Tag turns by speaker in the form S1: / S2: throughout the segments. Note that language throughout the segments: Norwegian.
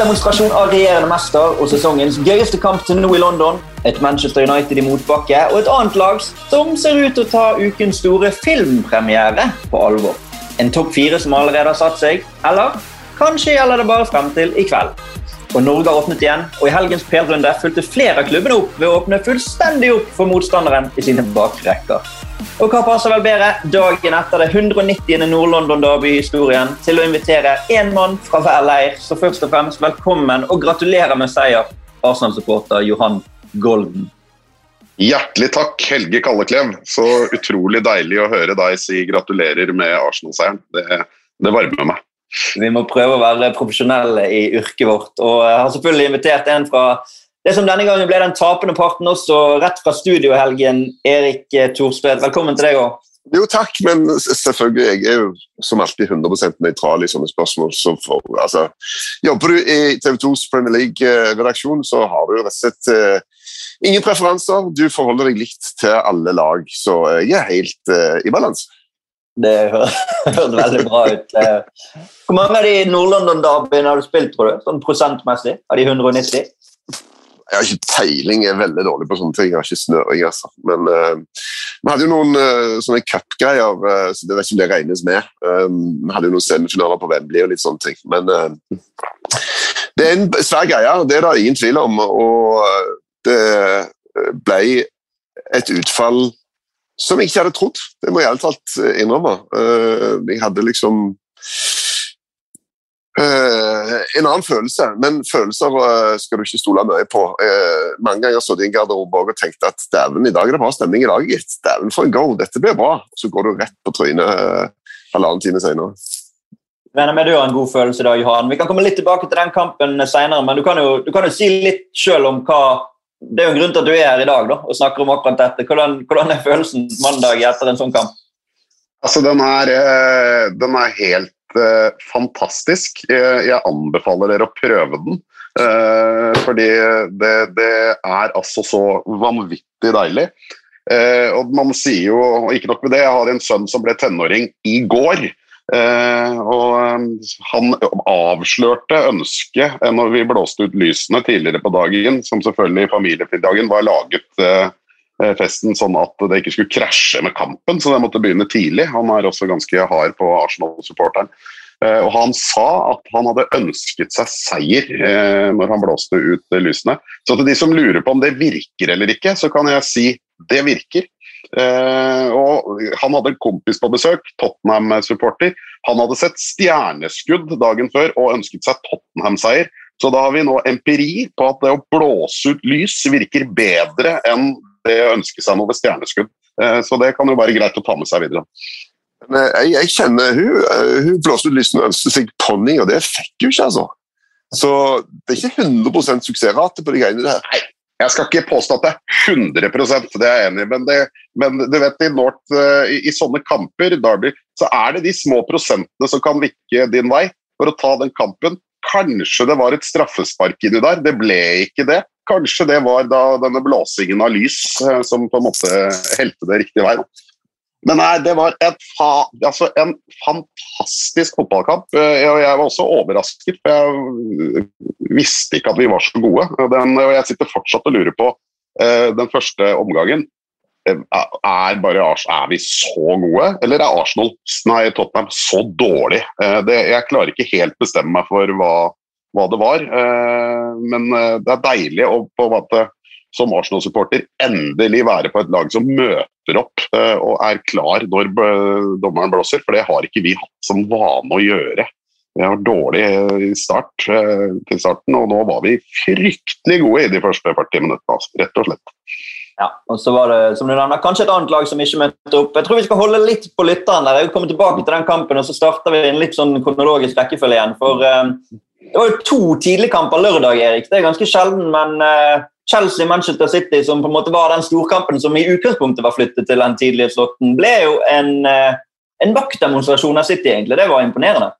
S1: maktdemonstrasjon av regjerende mester og sesongens gøyeste kamp til nå i London. Et Manchester United i motbakke og et annet lag som ser ut til å ta ukens store filmpremiere på alvor. En topp fire som allerede har satt seg, eller kanskje gjelder det bare frem til i kveld. Og Norge har åpnet igjen, og i helgens PL-runde fulgte flere av klubbene opp ved å åpne fullstendig opp for motstanderen i sine bakrekker. Og hva passer vel bedre dagen etter det 190. Nord-London-derby-historien til å invitere én mann fra hver leir, så først og fremst velkommen og gratulerer med seier, Arsenal-supporter Johan Golden.
S2: Hjertelig takk, Helge Kalleklev. Så utrolig deilig å høre deg si gratulerer med Arsenal-seieren. Det, det varmer meg.
S1: Vi må prøve å være profesjonelle i yrket vårt. Og jeg har selvfølgelig invitert en fra det som denne gangen ble den tapende parten også, rett fra studiohelgen. Erik Thorstvedt, velkommen til deg òg.
S3: Jo, takk, men selvfølgelig, jeg er jo som alltid 100 nøytral i sånne spørsmål. Så for, altså, jobber du i TV 2s Premier League-redaksjon, så har du jo rett og slett uh, ingen preferanser. Du forholder deg likt til alle lag, så jeg er helt uh, i balanse.
S1: Det høres veldig bra ut. Eh, hvor mange av de Nord-London-derbyene har du spilt, tror du? Sånn prosentmessig? Av de 190?
S3: Jeg har ikke peiling, jeg er veldig dårlig på sånne ting. Jeg har ikke snøring, altså. Men uh, vi hadde jo noen uh, sånne cupgreier, uh, så det vet ikke om det regnes med. Um, vi hadde jo noen semifinaler på Wembley og litt sånne ting. Men det er en svær greie, det er det ingen tvil om. Og det ble et utfall som jeg ikke hadde trodd. Det må jeg ærlig talt innrømme. Jeg hadde liksom en annen følelse, men følelser uh, skal du ikke stole mye på. Uh, mange ganger stått i en garderobe og tenkte at dæven, i dag er det bra stemning i laget, gitt. Dæven, for en go, dette blir bra. Så går du rett på trynet halvannen time senere.
S1: Regner med du har en god følelse da, Johan. Vi kan komme litt tilbake til den kampen senere, men du kan jo, du kan jo si litt sjøl om hva Det er jo en grunn til at du er her i dag da, og snakker om akkurat dette. Hvordan, hvordan er følelsen mandag etter en sånn kamp?
S2: Altså, den er, den er helt uh, fantastisk. Jeg, jeg, anbefaler dere å prøve den. Uh, fordi det, det, er altså så vanvittig deilig. Uh, og man sier jo, og ikke nok med det, jeg har en sønn som ble tenåring i går. og Han avslørte ønsket når vi blåste ut lysene tidligere på dagen, som selvfølgelig familiefridagen var laget festen sånn at det ikke skulle krasje med kampen, så det måtte begynne tidlig. Han er også ganske hard på Arsenal-supporteren. Eh, og Han sa at han hadde ønsket seg seier eh, når han blåste ut lysene. Så til de som lurer på om det virker eller ikke, så kan jeg si det virker. Uh, og Han hadde en kompis på besøk, Tottenham-supporter. Han hadde sett stjerneskudd dagen før og ønsket seg Tottenham-seier. Så da har vi nå empiri på at det å blåse ut lys virker bedre enn det å ønske seg noe ved stjerneskudd. Eh, så det kan jo være greit å ta med seg videre.
S3: Jeg, jeg kjenner hun, eh, hun blåste ut lysten og ønsket seg ponni, og det fikk hun ikke, altså. Så det er ikke 100% suksessrate på de greiene der.
S2: Nei, jeg skal ikke påstå at det er 100% det er jeg enig i, men, det, men du vet, i, Nord, eh, i, i, sånne kamper, Derby, så er det de små prosentene som kan vikke din vei for å ta den kampen. Kanskje det var et straffespark inni der, det ble ikke det. Kanskje det var da denne blåsingen av lys eh, som på en måte helte det riktig vei. Men nei, det var en, altså en fantastisk fotballkamp. Jeg, jeg var også overrasket, for jeg visste ikke at vi var så gode. Den, jeg sitter fortsatt og lurer på den første omgangen. Er, bare, er, vi så gode, eller er Arsenal, nei, Tottenham så dårlig? Det, jeg klarer ikke helt bestemme meg for hva hva det var. Eh, men eh, det er deilig å på en måte som Arsenal-supporter endelig være på et lag som møter opp eh, og er klar når dommeren blåser, for det har ikke vi hatt som vane å gjøre. Vi har dårlig start til starten, og nå var vi fryktelig gode i de første 40 minuttene. Rett og slett.
S1: Ja, og så var det som du nevner, kanskje et annet lag som ikke møtte opp. Jeg tror vi skal holde litt på lytteren der. Jeg kommer tilbake til den kampen, og så starter vi en litt sånn kronologisk rekkefølge igjen. For eh, det var jo to tidligkamper lørdag, Erik. Det er ganske sjelden, men eh, Chelsea-Manchester City, som på en måte var den storkampen som i utgangspunktet var flyttet til den tidlige slåtten, ble jo en, eh, en vaktdemonstrasjon av City, egentlig. Det var imponerende.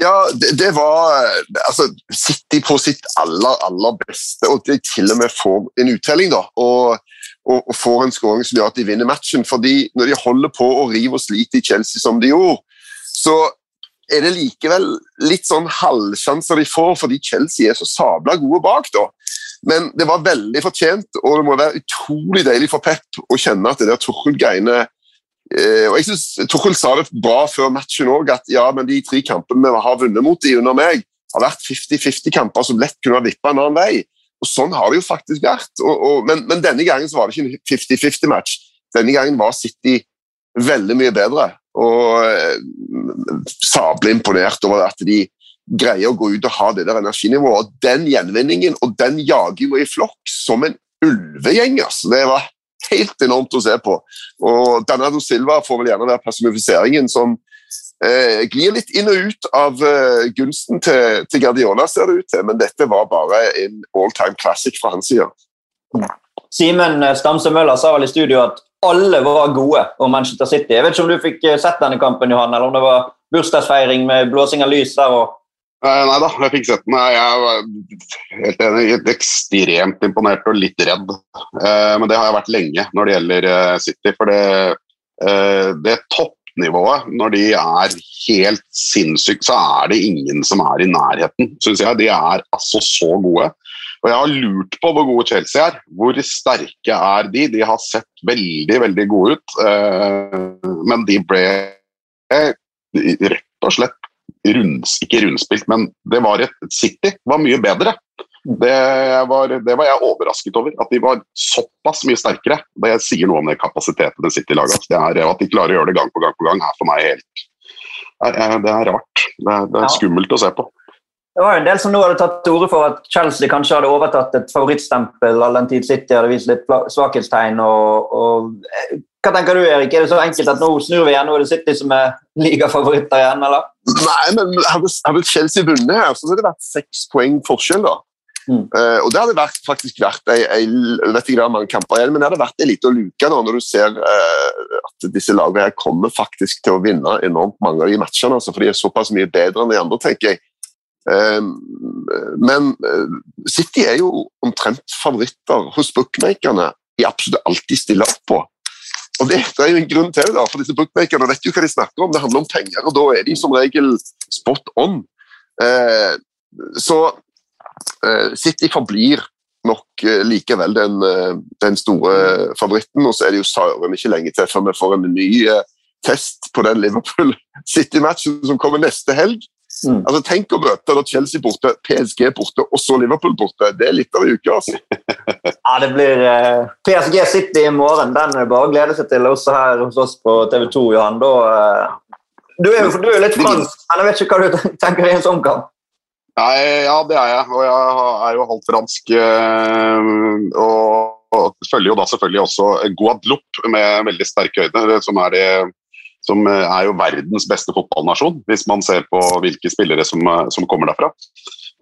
S3: Ja, det, det, var altså, City på sitt aller, aller beste, og de til og med får en uttelling. da, og, og, og får en skåring som gjør at de vinner matchen. fordi Når de holder på å rive og slite i Chelsea som de gjorde, så er det likevel litt sånn halvsjanser de får, fordi Chelsea er så sabla gode bak. da. Men det var veldig fortjent, og det må være utrolig deilig for Pep å kjenne at det der Tuchel-greiene eh, og jeg synes Tuchel sa det bra før matchen òg, at ja, men de tre kampene vi har vunnet mot de under meg, har vært 50-50-kamper som lett kunne ha vippa en annen vei. Og Sånn har det jo faktisk vært. Og, og, men, men, denne gangen så var det ikke en 50-50-match. Denne gangen var City veldig mye bedre. Og eh, sabla imponert over at de greier å gå ut og ha det der energinivået. Og den gjenvinningen og den jaginga i flokk som en ulvegjeng. Altså. Det var helt enormt å se på. Og Danado Silva får vel gjerne være personifiseringen som eh, glir litt inn og ut av eh, gunsten til, til, Guardiola, ser det ut til. Men dette var bare en all time classic fra hans side.
S1: Simen Stamse Møller sa vel i studio at alle var gode om Manchester City. Jeg vet ikke om du fikk eh, sett denne kampen, Johan, eller om det var bursdagsfeiring med blåsing av lys der. og
S2: eh, Nei da, jeg fikk sett den. Jeg var helt enig. Ekstremt imponert og litt redd. Eh, men det har jeg vært lenge når det gjelder City. For det, det toppnivået, når de er helt sinnssykt, så er det ingen som er i nærheten, syns jeg. De er altså så gode. Og Jeg har lurt på hvor gode Chelsea er. Hvor sterke er de? De har sett veldig veldig gode ut, eh, men de ble rett og slett runds, ikke rundspilt, men det var et City var mye bedre. Det var, det var, jeg overrasket over. At de var såpass mye sterkere. Det sier noe om den kapasiteten til City-laget. At de klarer å gjøre det gang på gang på gang, er for meg helt Det er rart. Det er, det er skummelt å se på.
S1: Det var jo en del som nå hadde tatt til orde for at Chelsea kanskje hadde overtatt et favorittstempel all den tid City hadde vist litt svakhetstegn. Og, og, eh, hva tenker du, Erik? Er det så enkelt at nå snur vi igjen? Nå er det City som er ligafavoritter igjen, eller?
S3: Nei, men hadde, hadde Chelsea vunnet her, så hadde det vært seks poeng forskjell, da. Mm. Uh, og det hadde vært, faktisk vært ei, ei, vet ikke mange kamper igjen, men det hadde vært ei lita luke nå, når du ser uh, at disse lagene her kommer faktisk til å vinne enormt mange av de matchene. Altså, for de er såpass mye bedre enn de andre, tenker jeg. Um, men uh, City er jo omtrent favoritter hos bookmakerne i absolutt alltid stiller opp på. Og det, det, er jo en grunn til det, da, for disse bookmakerne vet jo hva de snakker om. Det handler om penger, og da er de som regel spot on. Eh, så eh, City forblir nok eh, likevel den, eh, den, store favoritten. Og så er det jo søren ikke lenge til før vi får en ny eh, test på den Liverpool City-matchen som kommer neste helg. Mm. Altså, Tenk å møte da Chelsea borte, PSG borte og så Liverpool borte. Det er litt av en uke. altså.
S1: ja, det blir eh, PSG City i morgen. Den er bare å glede seg til også her hos oss på TV 2, Johan. Da, eh, du, er jo, du er litt fransk, men jeg vet ikke hva du tenker i en sånn kamp?
S2: Nei, ja, det er jeg. Og jeg er jo halvt fransk. Og, og følger jo da selvfølgelig også Guadeloupe med veldig sterke øyne, som er det som eh, er jo verdens beste fotballnasjon, hvis man ser på hvilke spillere som, eh, som kommer derfra.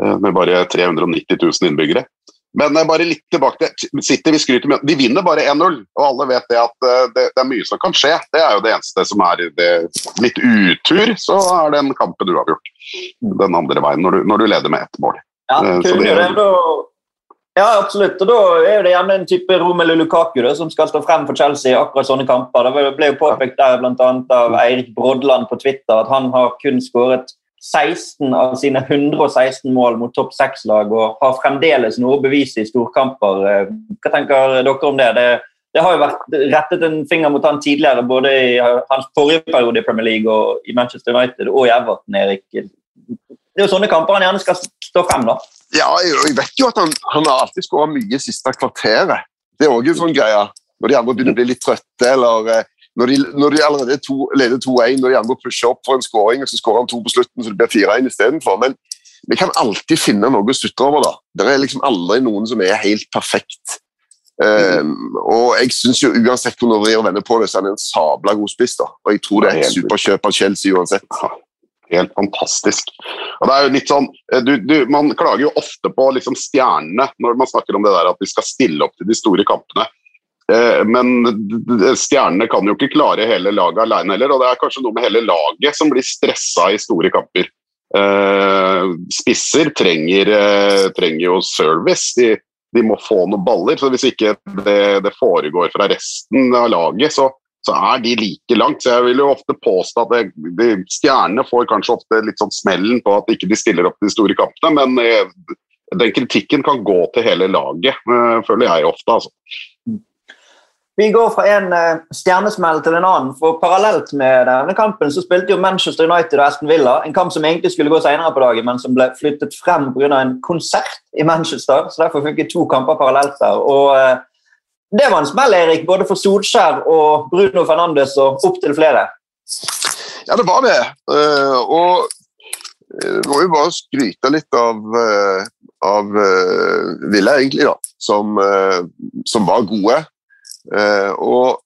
S2: Eh, med bare 390 000 innbyggere. Men bare litt tilbake til City. vi skryter med, De vinner bare 1-0, og alle vet det at det, det, er mye som kan skje. Det er jo det eneste som er det, litt utur, så er det en kampen uavgjort den andre veien når du, når du leder med ett mål.
S1: Ja, kunne det, det, ja, absolutt. Og Da er det gjerne en type Romelu Lukaku da, som skal stå frem for Chelsea i akkurat sånne kamper. Det ble jo påpekt der annet av Eirik Brodland på Twitter at han har kun skåret 16 av sine 116 mål mot topp seks-lag og har fremdeles noe å bevise i storkamper. Hva tenker dere om det? det? det? har jo vært rettet en finger mot han tidligere, både i hans forrige periode i Premier League og i Manchester United og i Everton. Erik. Det er jo sånne kamper han gjerne skal stå frem. da.
S3: Ja, jeg vet jo at han, han har alltid skåra mye siste kvarteret. Det er òg en sånn greie. Når de andre begynner å bli litt trøtte, eller eh, når de, når de allerede to, leder 2-1, når de andre pusher opp for en skåring, og så skårer han to på slutten, så det blir 4-1 istedenfor. Men vi kan alltid finne noe å sutre over. da. Det er liksom aldri noen som er helt perfekt. Um, og jeg synes jo uansett hvor du vrir og vender på det, så er han en sabla god spiss. da. Og jeg tror det er et superkjøp av Chelsea uansett
S2: helt fantastisk. Og det er jo litt sånn, eh, du, du, Man klager jo ofte på liksom stjernene når man snakker om det der at de skal stille opp til de store kampene. Eh, men stjernene kan jo ikke klare hele laget alene heller, og det er kanskje noe med hele laget som blir stressa i store kamper. Eh, spisser trenger, trenger jo service. De, de, må få noen baller. så Hvis ikke det, det foregår fra resten av laget, så, så er de like langt. Så jeg vil jo ofte påstå at stjernene får kanskje ofte litt sånn smellen på at ikke de stiller opp de store kampene, men eh, den kritikken kan gå til hele laget, eh, føler jeg ofte. altså.
S1: Vi går fra en uh, stjernesmell til en annen. for Parallelt med denne kampen så spilte jo Manchester United og Aston Villa. En kamp som egentlig skulle gå senere på dagen, men som ble flyttet frem pga. en konsert i Manchester. så Derfor vi to kamper parallelt der. og uh, Det var en smell Erik, både for Solskjær og Bruno Fernandes og opptil flere.
S3: Ja, det var det. Uh, og det må jo bare skryte litt av, av Villa, egentlig, da, som, som var gode. Og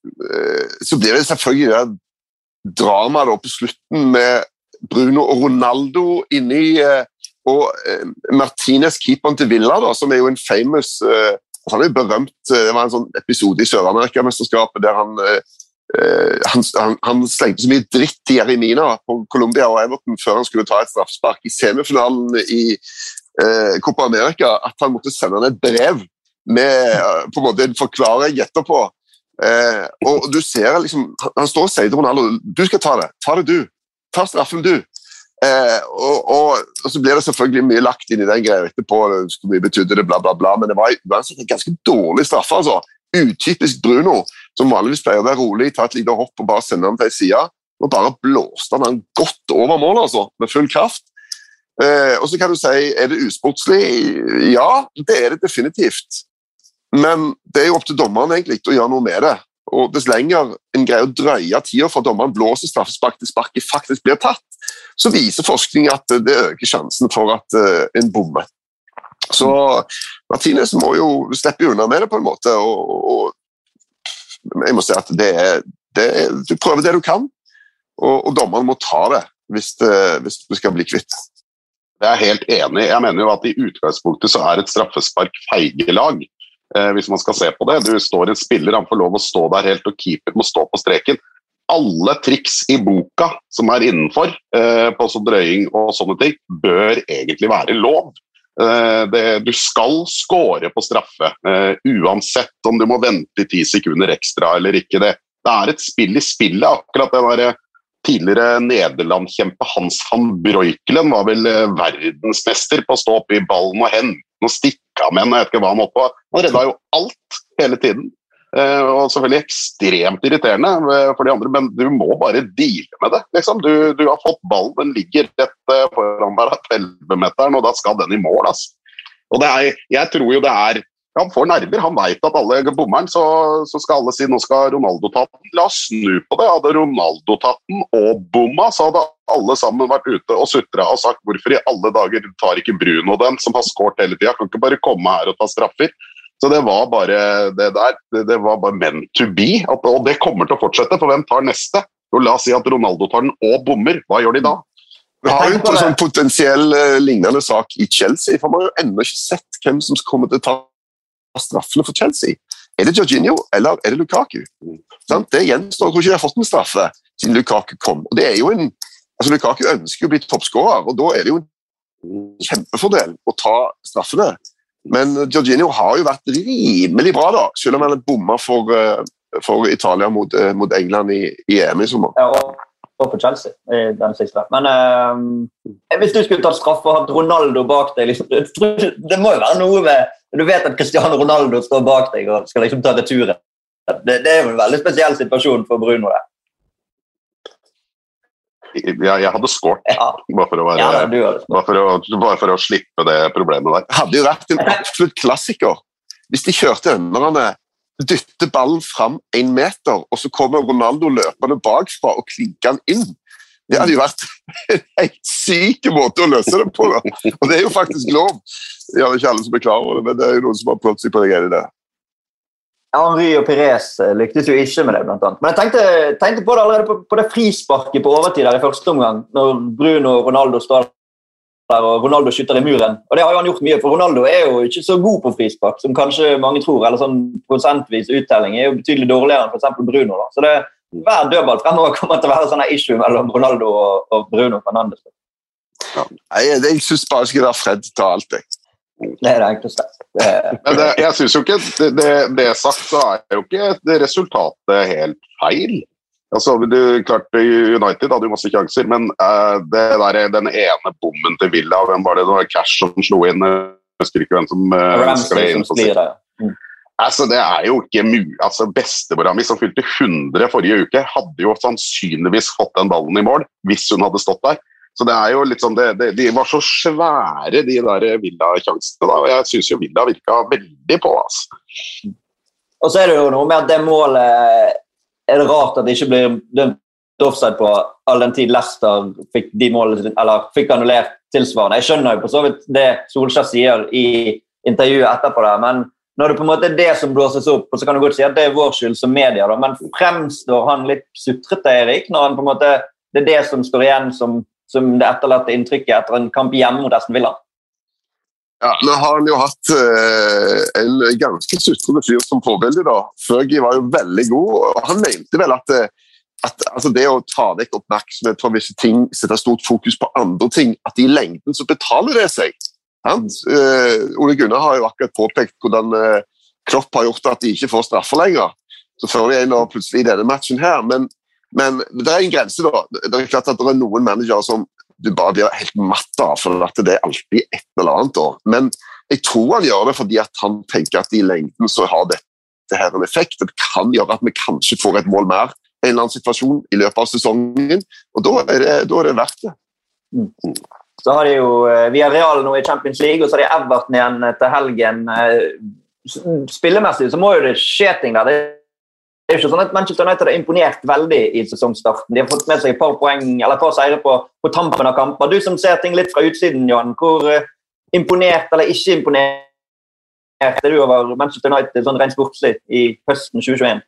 S3: så blir det selvfølgelig det dramaet på slutten med Bruno og Ronaldo inni og Martinez, keeperen til Villa, da, som er jo en famous Han er berømt Det var en sånn episode i Sør-Amerika-mesterskapet der han han, han, han, slengte så mye dritt til Jeremina på Colombia og Everton før han skulle ta et straffespark i semifinalen i Copa America at han måtte sende han et brev med eh, på en måte en forklaring etterpå. Eh, og du ser liksom, Han står og sier til Ronaldo du skal ta det. Ta det, du. Ta straffen, du. Eh, og, og, og, så blir det selvfølgelig mye lagt inn i den greia etterpå. Hvor mye betydde det, bla, bla, bla. Men det var uansett en ganske dårlig straffe. altså. Utypisk Bruno, som vanligvis pleier å være rolig, ta et lite hopp og bare sende ham til ei side. Og bare blåste han godt over målet, altså, med full kraft. Eh, og så kan du si, er det usportslig? Ja, det er det definitivt. Men det er jo opp til dommeren egentlig å gjøre noe med det. Og Dess lenger en greier å drøye tida fra dommeren blåser straffespark til sparket faktisk blir tatt, så viser forskning at det øker sjansen for at uh, en bommer. Så Martinez må jo slippe unna med det på en måte. og, og jeg må si at det er, det er, Du prøver det du kan, og, og dommeren må ta det hvis, det hvis du skal bli kvitt
S2: Jeg er helt enig. Jeg mener jo at i utgangspunktet så er et straffespark feigelag eh, hvis man skal se på det. Du står en spiller, han får lov å stå der helt, og keeper må stå på streken. Alle triks i boka som er innenfor, eh, på sånn drøying og sånne ting, bør egentlig være lov. Eh, det, du skal score på straffe, eh, uansett om du må vente i ti sekunder ekstra eller ikke. Det, det er et spill i spillet. akkurat det der tidligere Nederland-kjempe Hans van Breukelen var vel eh, verdensmester på å stå opp i ballen og hen. og stikke av med en, jeg vet ikke hva han holdt på. Han redda jo alt hele tiden. Uh, og selvfølgelig ekstremt irriterende eh, for de andre, men du må bare deale med det. Liksom. Du, du, har fått ballen, den ligger rett uh, foran deg på 11-meteren, og da skal den i mål. Altså. Og er, jeg tror jo det er han får nerver. Han veit at alle bommer den, så, så, skal alle si nå skal Ronaldo ta den. La oss snu på det. Hadde Ronaldo tatt den og bomma, så hadde alle sammen vært ute og sutra og sagt hvorfor i alle dager tar ikke Bruno den, som har skåret hele tida. Kan ikke bare komme her og ta straffer. Så det var bare det der. Det, det var bare meant to be. At, og det kommer til å fortsette, for hvem tar neste? Jo, la oss si at Ronaldo tar den og bommer. Hva gjør de da?
S3: Vi har jo en sånn potensiell uh, lignende sak i Chelsea, for vi har jo ennå ikke sett hvem som kommer til å ta straffene for Chelsea. Er det Jorginho eller er det Lukaku? Sånn? Det gjenstår. Jeg tror ikke de har fått en straffe siden Lukaku kom. Og det er jo en, altså Lukaku ønsker å bli toppskårer, og da er det jo en kjempefordel å ta straffene. Men Georginio har jo vært rimelig bra, da, selv om han bomma for, eh, for Italia mot, eh, mot, England i, i EM i sommer.
S1: Ja, og, for Chelsea i den siste. Men uh, hvis du skulle tatt straffe og hatt Ronaldo bak deg liksom, Det må jo være noe med du vet at Cristiano Ronaldo står bak deg og skal liksom ta returen. Det, det er jo en veldig spesiell situasjon for Bruno. det.
S2: Ja, jeg hadde skåret, ja. bare, for å være, ja, bare, for å, bare for å slippe det problemet der.
S3: Det hadde jo vært en absolutt klassiker hvis de kjørte underne, dytter ballen fram én meter, og så kommer Ronaldo løpende bakfra og klinker den inn. Det hadde jo vært en helt syk måte å løse det på. Da. Og det er jo faktisk lov. Det er ikke alle som er klar over det, men det er jo noen som har prøvd seg på det greiene der.
S1: Henry og Perez eh, lyktes jo ikke med det, blant annet. Men jeg tenkte, tenkte på det allerede på, på, det frisparket på overtid der i første omgang, når Bruno og Ronaldo står der og Ronaldo skyter i muren. Og det har jo han gjort mye, for Ronaldo er jo ikke så god på frispark som kanskje mange tror. eller sånn Prosentvis uttelling er jo betydelig dårligere enn f.eks. Bruno. da. Så det, hver dødball fremover kommer til å være sånn issue mellom Ronaldo og, og Bruno Fernandes.
S3: Ja. Jeg, jeg syns bare ikke det er Fred til alt, jeg.
S1: Det er det og sterkt.
S2: Men det, jeg synes jo ikke det, det, det sagt, så er jo ikke resultatet helt feil. Altså, du, klart United hadde jo masse sjanser, men uh, det der, den ene bommen til Villa Hvem var det? Det var Cash som slo inn. Jeg husker ikke hvem som uh,
S1: Ramsey som sklir ja. Mm.
S2: Altså, det er jo ikke mulig. Altså, Bestemora mi som fylte 100 forrige uke, hadde jo sannsynligvis fått den ballen i mål hvis hun hadde stått der. Så det er jo litt sånn, det, det, De var så svære, de der Villa-sjansene. da, og Jeg syns jo Villa virka veldig på. altså.
S1: Og så er det jo noe med at det målet Er det rart at det ikke blir dømt offside på all den tid Leicester fikk de målene, eller fikk annullert tilsvarende. Jeg skjønner jo på så vidt det Solskjær sier i intervjuet etterpå, der, men når det på en måte er det som blåses opp, og så kan du godt si at det er vår skyld som media, da, men fremstår han litt sutrete, Erik, når han på en måte, det er det som står igjen som, som det etterlatte inntrykket etter en kamp hjemme mot Aston Villa?
S3: Ja, Nå har han jo hatt eh, en ganske sutrete fyr som forbilde. da. Fergie var jo veldig god, og han mente vel at, eh, at altså det å ta vekk oppmerksomhet fra visse ting, sette stort fokus på andre ting, at i lengden så betaler det seg. Han, eh, Ole Gunnar har jo akkurat påpekt hvordan eh, Klopp har gjort at de ikke får straffer lenger. Så fører de en plutselig i denne matchen her, men, men det er en grense, da. Det er klart at det er noen managere som du bare blir helt matt av, for at det er alltid et eller annet. Da. Men jeg tror han gjør det fordi at han tenker at i lengden så har dette her en effekt. Det kan gjøre at vi kanskje får et mål mer i en eller annen situasjon i løpet av sesongen, og da er det, da er det verdt det.
S1: Så har de jo Via Vi har Real nå i Champions League, og så har de Everton igjen til helgen. Eh, Spillemessig så må jo det skje ting der. Det er jo ikke sånn at Manchester United har imponert veldig i sesongstarten. De har fått med seg et par poeng, eller et par seire på, på tampen av kamper. Du som ser ting litt fra utsiden, Johan, hvor uh, imponert eller ikke imponert er du over Manchester United sånn rent sportslig i høsten 2021?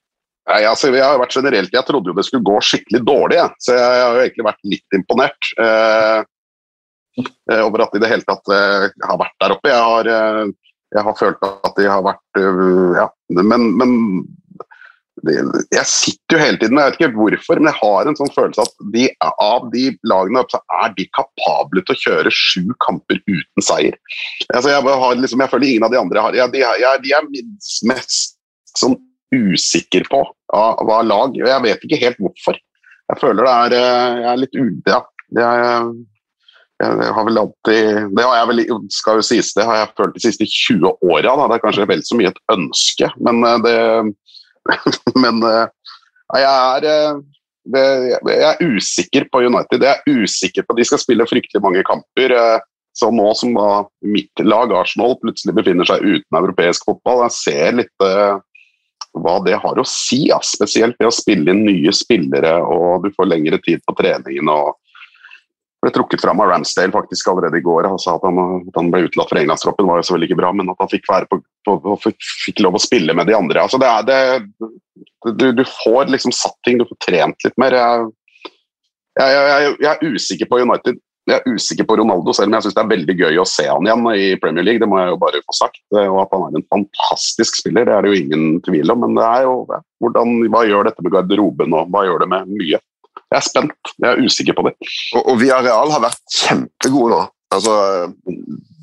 S2: Nei, altså, jeg har vært generelt, jeg trodde jo det skulle gå skikkelig dårlig, jeg. så jeg har jo egentlig vært litt imponert eh, over at de i det hele tatt eh, har vært der oppe. Jeg har, eh, jeg har følt at de har vært ja, men, men jeg sitter jo hele tiden, jeg vet ikke hvorfor, men jeg har en sånn følelse at de, av de lagene så er de kapable til å kjøre sju kamper uten seier. Altså jeg, liksom, jeg, føler ingen av de andre har jeg, de, jeg, de er mest sånn usikker på av, hva lag. Jeg vet ikke helt hvorfor. Jeg føler det er eh, jeg er litt ude, Ja, jeg, jeg, har vel alltid Det har jeg vel, skal jo sies, det har jeg følt de siste 20 åra. Det er kanskje vel så mye et ønske, men eh, det Men uh, jeg, er, uh, jeg er usikker på United. Jeg er usikker på De skal spille fryktelig mange kamper. Uh, så nå som da mitt lag, Arsenal, plutselig befinner seg uten europeisk fotball, jeg ser litt hva det har å si. Ja. Spesielt det å spille inn nye spillere, og du får lengre tid på treningen. og ble trukket fram av Ramsdale faktisk allerede i går. Altså at, han, at han ble utelatt fra Englandstroppen var jo så veldig ikke bra, men at han fikk, på, på, fikk lov å spille med de andre. Altså det er det, du, du, får liksom satt ting, du får trent litt mer. Jeg, jeg, jeg, jeg, er usikker på United. Jeg er usikker på Ronaldo, selv om jeg syns det er veldig gøy å se han igjen i Premier League. Det må jeg jo bare få sagt. Og at han er en fantastisk spiller, det er det jo ingen tvil om. Men det er jo hvordan, hva gjør dette med garderoben, og hva gjør det med mye? Jeg er spent. Jeg er usikker på det.
S3: Og, og Villarreal har vært kjempegode nå. Altså,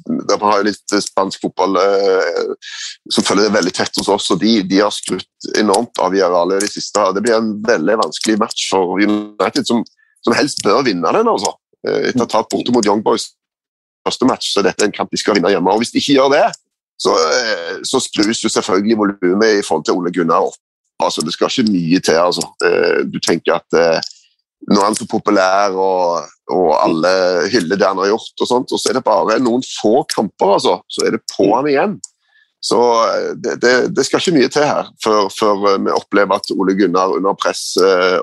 S3: de har jo litt spansk fotball eh, som følger det veldig tett hos oss, og de, de har skrutt enormt av Villarreal i det siste. Det blir en veldig vanskelig match for United, som, som helst bør vinne den. altså. Eh, etter å ha tatt borte Young Boys første match, så dette er en kamp de skal vinne hjemme. og Hvis de ikke gjør det, så, eh, så skrus jo selvfølgelig volumet i forhold til Ole Gunnar opp. Altså, det skal ikke mye til. altså. Du tenker at nå er han så populær, og, og, alle hyller det han har gjort. Og sånt, og så er det bare noen få kamper, altså, så er det på han igjen. Så eh, det, det, det, skal ikke mye til her før, før, vi opplever at Ole Gunnar under press eh,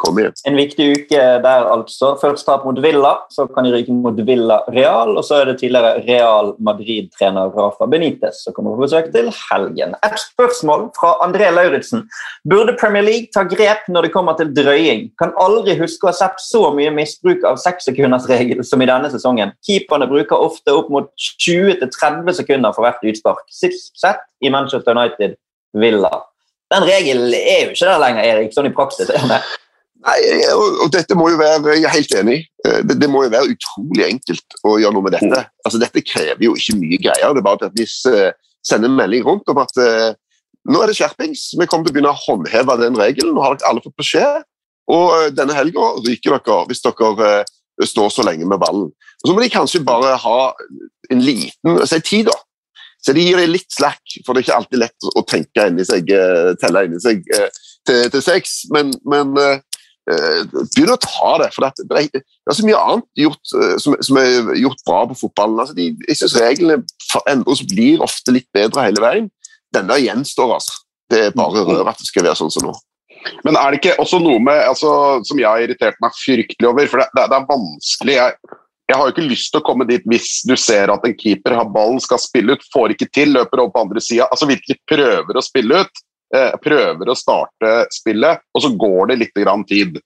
S3: kommer igjen.
S1: En viktig uke der, altså. Først tap mot Villa, så kan de ryke mot Villa Real. Og så er det tidligere Real Madrid-trener Rafa Benitez som kommer på besøk til helgen. Et spørsmål fra André Lauritzen. Burde Premier League ta grep når det kommer til drøying? Kan aldri huske å ha sett så mye misbruk av sekssekundersregelen som i denne sesongen. Keeperne bruker ofte opp mot 20-30 sekunder for hvert utspark sett i Manchester United Villa. Den regelen er jo ikke der lenger, Erik, sånn i praksis. er det?
S3: Nei, og, Dette må jo være Jeg er helt enig. Eh, det, det, må jo være utrolig enkelt å gjøre noe med dette. Altså, dette krever jo ikke mye greier. Det er bare at vi sender en melding rundt om at uh, nå er det skjerpings. Vi kommer til å begynne å håndheve den regelen. Nå har dere alle fått beskjed. Og uh, denne helga ryker dere hvis dere uh, står så lenge med ballen. Og Så må de kanskje bare ha en liten si tid, da. Så de gir deg litt slack, for det er ikke alltid lett å tenke inni seg, telle inni seg til, til seks. Men, men Eh, begynn å ta det. for det, det, er så mye annet gjort, eh, som, som, er gjort bra på fotballen. Altså, de, jeg synes Reglene endres blir ofte litt bedre hele veien. Denne gjenstår. altså. Det er bare rør at det skal være sånn som nå.
S2: Men er det ikke også noe med, altså, som jeg har irritert meg fryktelig over? For det, det, det er vanskelig. Jeg, jeg, har jo ikke lyst til å komme dit hvis du ser at en keeper har ballen, skal spille ut, får ikke til, løper over på andre sida. Altså virkelig prøver å spille ut. Eh, prøver å starte spillet, og så går det litt tid.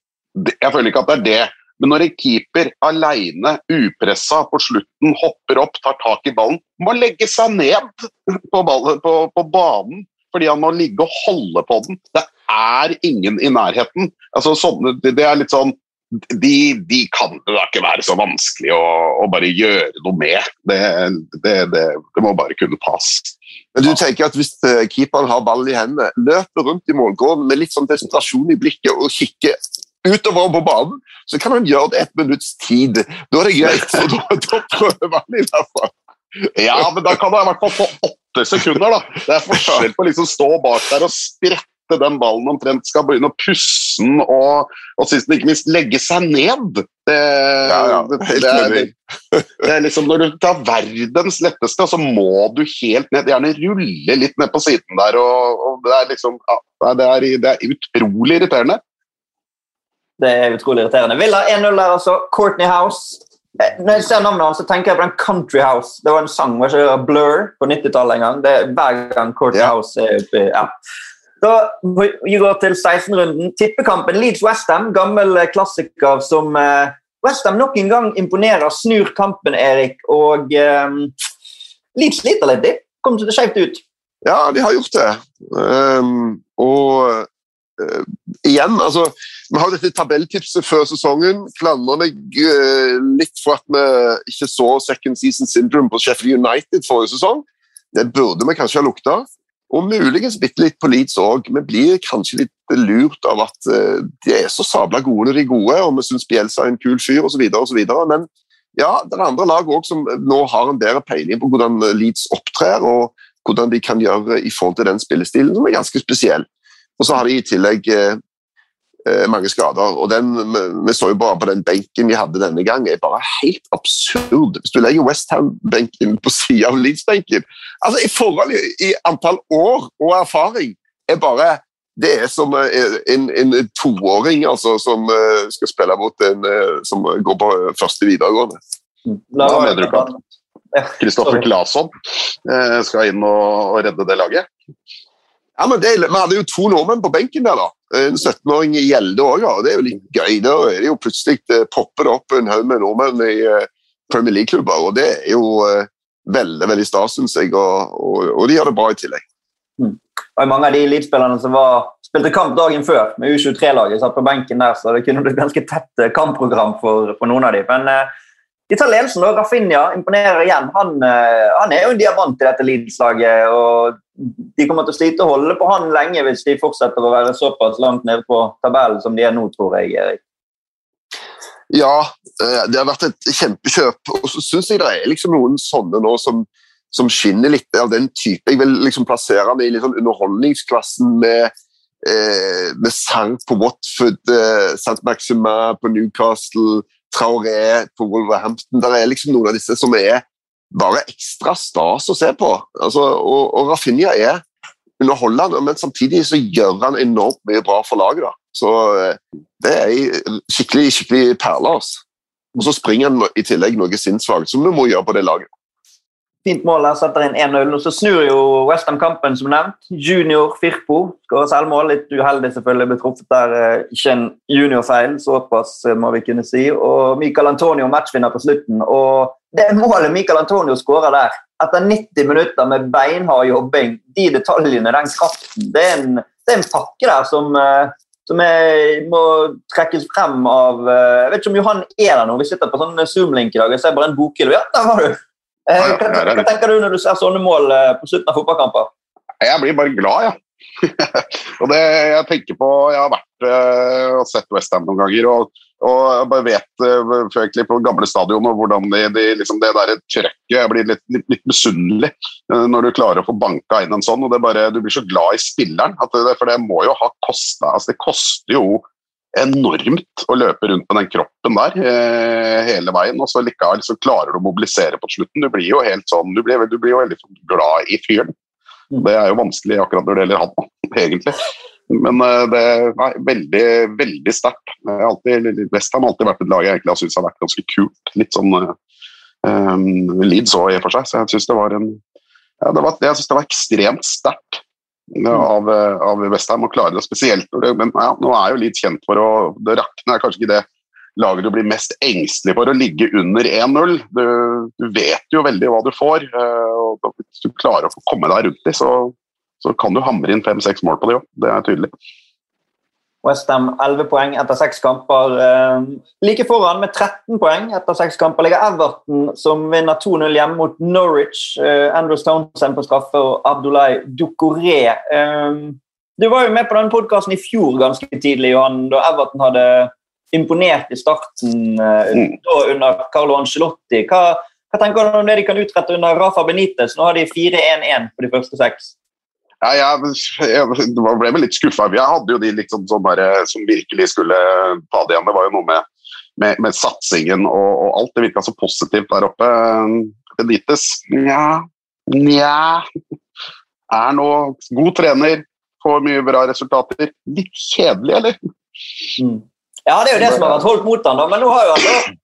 S2: Jeg føler ikke at det er det. Men når en keeper alene, upressa på slutten, hopper opp, tar tak i ballen, må legge seg ned på, ballen, på, på banen fordi han må ligge og holde på den. Det er ingen i nærheten. Altså, sånne, det er litt sånn de, de, kan det da ikke være så vanskelig å, å bare gjøre noe med. Det, det, det, det må bare kunne tas.
S3: Men du tenker at Hvis eh, keeperen har ball i hendene, løper rundt i målgården med litt sånn desperasjon i blikket og kikker utover på banen, så kan han gjøre det et minutts tid. Da er det greit. så da, da prøver han i hvert fall.
S2: Ja, men da kan han i hvert fall få åtte sekunder. da. Det er forskjell på å liksom stå bak der og sprette den ballen omtrent skal begynne å pusse den og, og sist, ikke minst legge seg ned. Det, ja, ja, det, det, er, det, er, liksom Når du tar verdens letteste, så må du helt ned. Gjerne rulle litt ned på siden der. og, og Det er liksom ja, det, er, det er utrolig irriterende.
S1: Det er utrolig irriterende. Villa 1-0 der, altså. Courtney House. Eh, når jeg ser navnet hans, så tenker jeg på den Country House. Det var en sang var ikke Blur på 90-tallet en gang. Det er Hver gang Courtney ja. House er oppe ja. Da går til 16-runden. Tippekampen Leeds-Westham, gammel klassiker som eh, Westham nok en gang imponerer. Snur kampen, Erik. Og eh, Leeds sliter litt. De til det skjevt ut.
S3: Ja, de har gjort det. Um, og uh, igjen, altså Vi har dette tabelltipset før sesongen. Klandrer meg uh, litt for at vi ikke så second season syndrome på Sheffield United forrige sesong. Det burde vi kanskje ha lukta. Og muligens bitte litt på Leeds òg. Vi blir kanskje litt lurt av at uh, de er så sabla gode når de er gode, og vi syns Bielsa er en kul fyr osv. Men ja, det er andre lag òg som nå har en bedre peiling på hvordan Leeds opptrer, og hvordan de kan gjøre i forhold til den spillestilen, som er ganske spesiell. Og så har de i tillegg Eh, mange skader. og den, Vi så jo bare på den benken vi hadde denne gang, er bare helt absurd. Hvis du legger Westham-benken på siden av Leeds-benken altså I forhold i, antall år og erfaring er bare det er som eh, en, en toåring altså, som eh, skal spille mot en som går på første videregående.
S2: Hva mener du på? Kristoffer Claesson skal inn og redde det laget?
S3: Ja, men det, Vi hadde jo to nordmenn på benken der, da. En 17-åring i Gjelde òg, og det er jo litt gøy. Da er det jo plutselig det popper opp en haug med nordmenn i uh, Premier League-klubber, og det er jo uh, veldig veldig stas, syns jeg. Og, og, og, de gjør det bra i tillegg.
S1: Mm. Og Mange av de elitespillerne som var, spilte kamp dagen før med U23-laget, satt på benken der, så det kunne blitt ganske tett eh, kampprogram for, for noen av dem. Men uh, de tar ledelsen. og Rafinha imponerer igjen. Han, han er jo en diamant i dette Leeds-laget. og de kommer til å slite å holde på han lenge hvis de fortsetter å være såpass langt nede på tabellen som de er nå, tror jeg. Erik.
S3: Ja, eh, det har vært et kjempekjøp. Og så syns jeg det er liksom noen sånne nå som, som, skinner litt av den type. Jeg vil liksom plassere dem i liksom underholdningsklassen med, eh, med sang på Watford, eh, St. Maxima på Newcastle, Traoré på Wolverhampton. Det er liksom noen av disse som er bare ekstra stas å se på. Altså, og, og Rafinha er underholdende, men samtidig så gjør han enormt mye bra for laget. da. Så eh, det er ei skikkelig, skikkelig perle. Altså. Og så springer han i tillegg noe sinnssvakt, som vi må gjøre på det laget.
S1: Fint mål der, setter inn 1-0. og Så snur jo Westham kampen, som nevnt. Junior Firpo skårer selvmål. Litt uheldig selvfølgelig, ble truffet der. Eh, ikke en juniorfeil, såpass eh, må vi kunne si. Og Michael Antonio matchvinner på slutten. og det målet Michael Antonio skårer der, etter 90 minutter med beinhard jobbing, de detaljene, den kraften Det er en, det er en pakke der som, eh, som jeg må trekkes frem av Jeg vet ikke om Johan er der nå. Vi sitter på sånn Zoom-link i dag. Jeg ser bare en bokhylle. Ja, der var du! Eh, hva, hva, tenker du når du ser sånne mål eh, på slutten av fotballkamper?
S2: Jeg blir bare glad, ja. og det jeg tenker på Jeg har vært uh, og sett Westham noen ganger. og, og jeg bare vet uh, på gamle stadion og hvordan de, de, liksom det der trøkket Jeg blir litt, litt, litt misunnelig uh, når du klarer å få banka inn en sånn. og det bare, Du blir så glad i spilleren. Det, for det må jo ha kosta altså Det koster jo enormt å løpe rundt med den kroppen der eh, hele veien. og så likevel så klarer du å mobilisere på slutten. Du blir jo helt sånn, du blir, du blir jo veldig glad i fyren. Det er jo vanskelig akkurat når det gjelder han, egentlig. Men eh, det er veldig, veldig sterkt. Westham har alltid vært et lag jeg egentlig har syntes har vært ganske kult. Litt sånn eh, Leeds òg, i og for seg. Så jeg syns det var en ja, det var, jeg synes det var ekstremt sterkt av, av Westham å klare det spesielt. Men ja, nå er jo litt kjent for å Det rakner er kanskje ikke det laget du blir mest engstelig for å ligge under 1-0. Du, du, vet jo veldig hva du får. og Hvis du klarer å komme deg rundt dem, så, så, kan du hamre inn fem-seks mål på det òg. Det er tydelig.
S1: Westham 11 poeng etter seks kamper. Like foran med 13 poeng etter seks kamper ligger Everton, som vinner 2-0 hjemme mot Norwich. Andrews Townsend på straffe og Abdullah Dukoré. Du var jo med på denne podkasten i fjor ganske tidlig, Johan, da Everton hadde imponert i starten mm. under Carlo Ancelotti. Hva, hva, tenker du om det de kan utrette under Rafa Benitez? Nå har de 4-1-1 på de første seks.
S2: Ja, jeg, jeg ble vel litt skuffa. Jeg hadde jo de liksom sånn der, som virkelig skulle ta det igjen. Det var jo noe med, med, med satsingen og, og, alt. Det virka så positivt der oppe. Benitez nja, nja Er nå god trener, får mye bra resultater. Litt kjedelig, eller?
S1: Mm. Ja, det er jo det som har vært holdt mot han da, men nå har jo han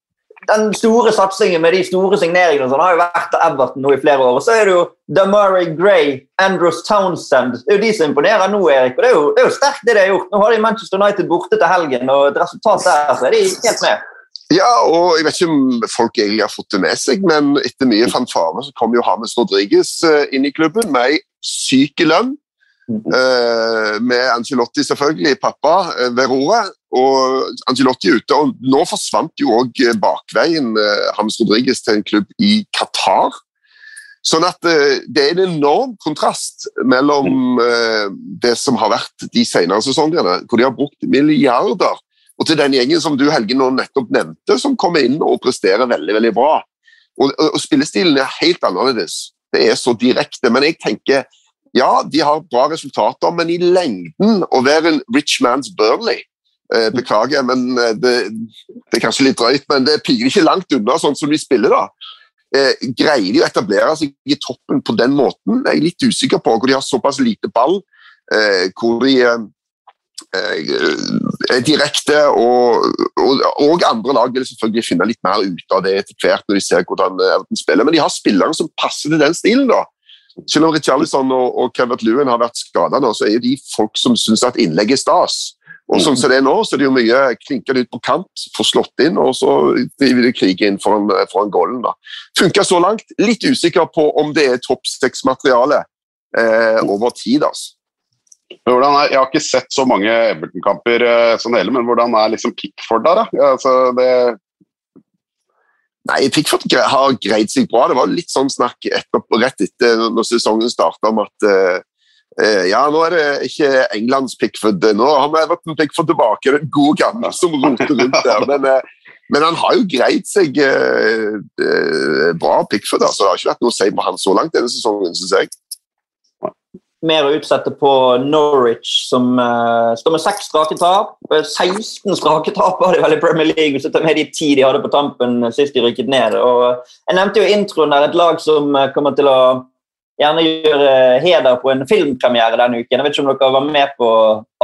S1: den store satsingen med de store signeringene sånn, har jo vært til Everton nå i flere år. Og så er det jo Damari Gray, Andros Townsend Det er jo de som imponerer nå, Erik. og Det er jo, det er jo sterkt, det de har gjort. Nå har de Manchester United borte til helgen, og et resultat der, så er de helt med.
S3: Ja, og jeg vet ikke om folk egentlig har fått det med seg, men etter mye fanfare så kom jo Hames Rodriguez eh, inn i klubben med ei syk lønn. Uh, med Angelotti, selvfølgelig, pappa uh, ved roret. Og Angelotti er ute. og Nå forsvant jo òg eh, bakveien uh, Hames Rodriguez til en klubb i Qatar. Sånn at uh, det er en enorm kontrast mellom det som har vært de senere sesongene, hvor de har brukt milliarder, og til den gjengen som du Helge nå nettopp nevnte, som kommer inn og presterer veldig veldig bra. Og, og, Spillestilen er helt annerledes. Det er så direkte. Men jeg tenker ja, de har bra resultater, men i lengden å være en rich man's Burnley eh, Beklager, men eh, det, det, er kanskje litt drøyt, men det piker ikke langt unna sånn som de spiller. da. Eh, greier de å etablere seg i toppen på den måten? Jeg er litt usikker på hvor de har såpass lite ball, eh, hvor de eh, er direkte, og, og, og, andre lag vil selvfølgelig finne litt mer ut av det etter hvert når de ser hvordan Everton spiller. Men de har spillere som passer til den stilen. da. Selv om Richarlison og, og Kevin Lewin har vært skada så er de folk som syns at innlegg er stas. Og sånn som det er nå, så er det jo mye klinker ut på kant, får slått inn, og så driver de krig inn foran, foran goalen. Funka så langt. Litt usikker på om det er topp seks-materiale eh, over tid. altså.
S2: Er, jeg har ikke sett så mange Everton-kamper eh, det hele, men hvordan er liksom Pickford der? da? Altså, det,
S3: Nei, Pickford har greid seg bra. Det var litt sånn snakk etter, rett etter når sesongen starta om at uh, ja, nå er det ikke Englands Pickford. Nå har vi Everton Pickford tilbake, den gode gamle som roter rundt der. Men, uh, men, han har jo greid seg bra, Pickford. Altså. Det har ikke vært noe å si på han så langt denne sesongen, syns jeg
S1: mer å utsette på Norwich, som uh, står med seks strake tap. 16 strake tap har de vel i Premier League, hvis du tar med de ti de hadde på tampen sist de rykket ned. Og jeg nevnte jo introen der, et lag som kommer til å gjerne gjøre heder på en filmpremiere denne uken. Jeg vet ikke om dere var med på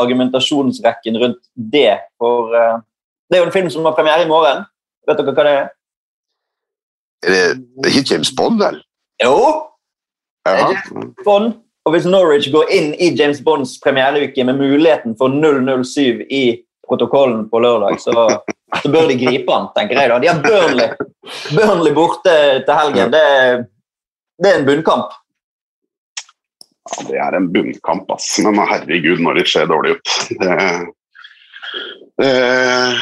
S1: argumentasjonsrekken rundt det. For uh, det er jo en film som har premiere i morgen. Vet dere hva det er?
S3: Er det ikke James Bond, vel?
S1: Jo. Ja. Bond og hvis Norwich går inn i James Bonds premiereuke med muligheten for 007 i protokollen på lørdag, så, så bør de gripe han, tenker jeg. da. De har Burnley, Burnley borte til helgen. Det, det er en bunnkamp.
S2: Ja, det er en bunnkamp, ass. Men herregud, Norwich ser dårlig ut. Det, Uh,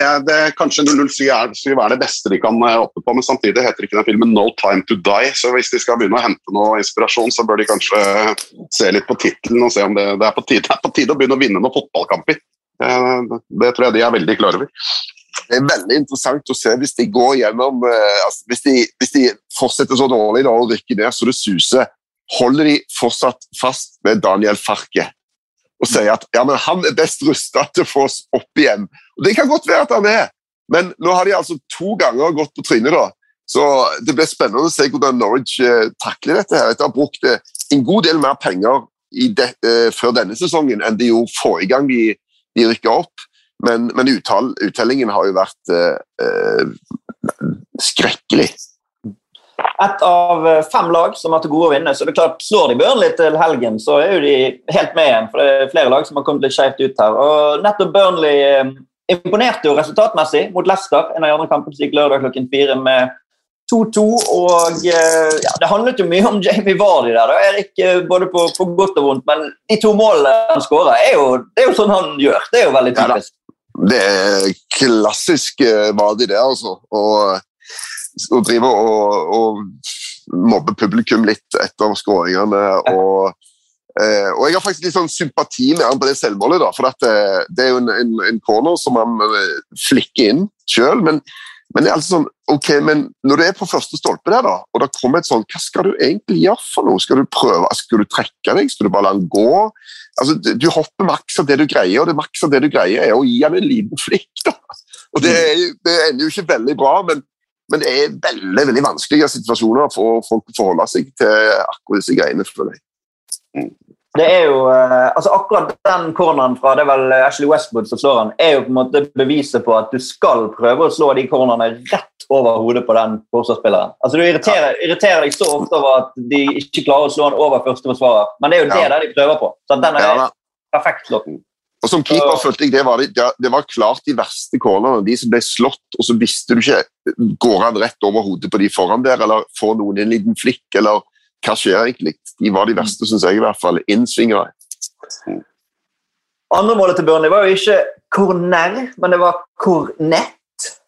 S2: ja, det, kanskje 007 er, det beste de kan oppe på, men samtidig heter ikke den filmen 'No Time To Die'. Så hvis de skal begynne å hente noe inspirasjon, så bør de kanskje se litt på tittelen og se om det, det, er, på tide, det er på tide å begynne å vinne noen fotballkamper. Uh, det tror jeg de er veldig klar over.
S3: Det er veldig interessant å se hvis de går gjennom altså, hvis, de, hvis, de, fortsetter så dårlig da, og rykker ned så det suser. Holder de fortsatt fast med Daniel Farke? og sier at ja, men han er best rusta til å få oss opp igjen. Og Det kan godt være at han er, men nå har de altså to ganger gått på trynet. Så Det blir spennende å se hvordan Norwich eh, takler dette. her. Etter å brukt eh, en god del mer penger de, eh, før denne sesongen enn de gjorde forrige gang de, de rykka opp. Men, men uttall, uttellingen har jo vært eh, eh skrekkelig
S1: ett av eh, fem lag som har til gode å vinne. Så det er klart, Slår de Burnley til helgen, så er jo de helt med igjen. For det er flere lag som har kommet litt skjevt ut her. Og nettopp Burnley eh, imponerte jo resultatmessig mot Leicester. En av de andre kampene som gikk lørdag klokken fire med 2-2. Og eh, ja, det handlet jo mye om Jamie Vardy der, da, Erik, både på, på, godt og vondt. Men de to målene han skåra, er, det er jo sånn han gjør. Det er jo veldig typisk.
S3: Ja, det er klassisk Vardy, det, altså. Og og drive og, og mobbe publikum litt etter skåringene. Og, eh, og, jeg har faktisk litt sånn sympati med han på det selvmålet, da, for det, eh, det, er jo en, en, en, corner som han eh, flikker inn sjøl. Men, men, det er altså sånn, ok, men når du er på første stolpe der, da, og det kommer et sånn Hva skal du egentlig gjøre for noe? Skal du prøve, skal du trekke deg? Skal du bare la han gå? Altså, Du hopper maks av det du greier, og det maks av det du greier er å gi han en liten flikk. da. Og Det, det ender jo ikke veldig bra, men men det er veldig veldig vanskelige situasjoner for folk å forholde seg til akkurat disse greiene. føler jeg.
S1: Mm. Det er jo, eh, altså Akkurat den corneren fra det er vel Ashley Westwood som slår han, er jo på en måte beviset på at du skal prøve å slå de cornerne rett over hodet på den forsvarsspilleren. Altså Du irriterer, irriterer, deg så ofte over at de ikke klarer å slå han over første forsvarer, men det er jo det ja. de prøver på. Så den er ja, perfekt slått.
S3: Og Som keeper følte jeg det var, det var klart de verste cornerne. De som ble slått, og så visste du ikke Går han rett over hodet på de foran der, eller får noen en liten flikk, eller hva skjer egentlig? De var de verste, syns jeg i hvert fall. Innsvingere.
S1: Andre målet til Burnley var jo ikke corner, men det var cornett.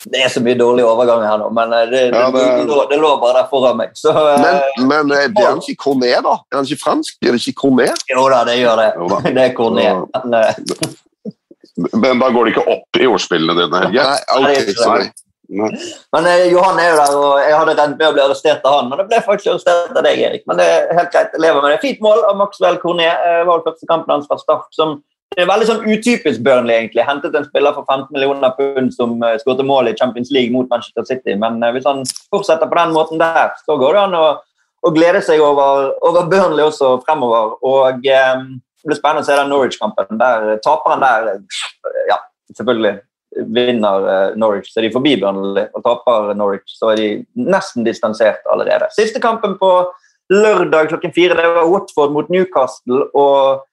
S1: Det er så mye dårlige overganger her nå, men eh, det, ja, det, det, det lå bare der foran meg. Så,
S3: men, eh, men eh, blir han ikke cornet, da? Er han ikke fransk? Blir det ikke cornet?
S1: Jo da, det gjør det. Det er cornet. Men,
S2: men, da går det ikke opp i ordspillene dine, Helge?
S3: Nei, okay, sorry.
S1: Men eh, Johan er jo der, og jeg hadde rent med å bli arrestert av han. Men det ble faktisk arrestert av deg, Erik. Men det er helt greit. Jeg lever med det. Fint mål av Maxwell Cornet. Eh, var første kampen hans fra start. som det er veldig sånn utypisk Burnley. egentlig. Hentet en spiller for 15 millioner pund som uh, skåret mål i Champions League mot Manchester City. Men uh, hvis han fortsetter på den måten der, så går det an å, å glede seg over, over, Burnley også fremover. Og um, Det blir spennende å se den Norwich-kampen. Der Taperen der Ja, selvfølgelig vinner Norwich, så er de forbi Burnley. Og taper Norwich, så er de nesten distansert allerede. Siste kampen på lørdag klokken fire det var Watford mot Newcastle. og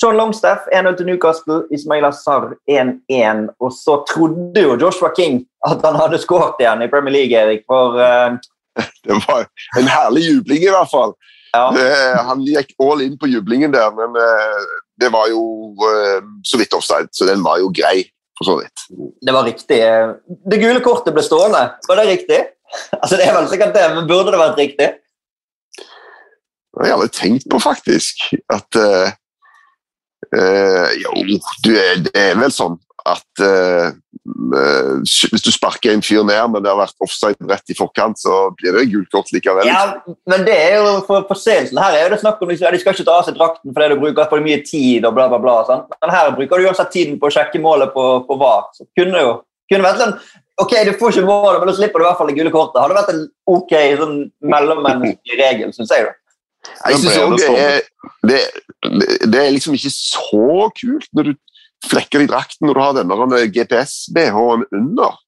S1: Sean Longstaff 1-0 til Newcastle, Ismail Azar 1-1. Og så trodde jo Joshua King at han hadde skåret igjen i Premier League, Erik. For uh...
S3: Det var en herlig jubling, i hvert fall. Ja. Han gikk all in på jublingen der, men uh, det var jo uh, så vidt offside, så den var jo grei, for så vidt.
S1: Det var riktig. Det gule kortet ble stående, var det riktig? Altså, Det er vel sikkert det, men burde det vært riktig?
S3: Det har jeg aldri tenkt på, faktisk. At Uh, jo, du, det er vel sånn at uh, hvis du sparker en fyr ned, men det har vært offside rett i forkant, så blir det gult kort likevel.
S1: Ja, men det er jo for forseelsen her er det snakk om liksom, De skal ikke ta av seg drakten fordi du bruker for mye tid og bla, bla, bla. Sant? Men her bruker du uansett tiden på å sjekke målet på, på VAR. Så kunne jo kunne vært en, Ok, du får ikke målet, men da slipper du i hvert fall det gule kortet. Hadde vært en ok sånn mellommenneskelig regel, syns jeg. da.
S3: Jeg synes også det er, det, det er liksom ikke så kult når du flekker i drakten når du har denne GPS-BH-en under.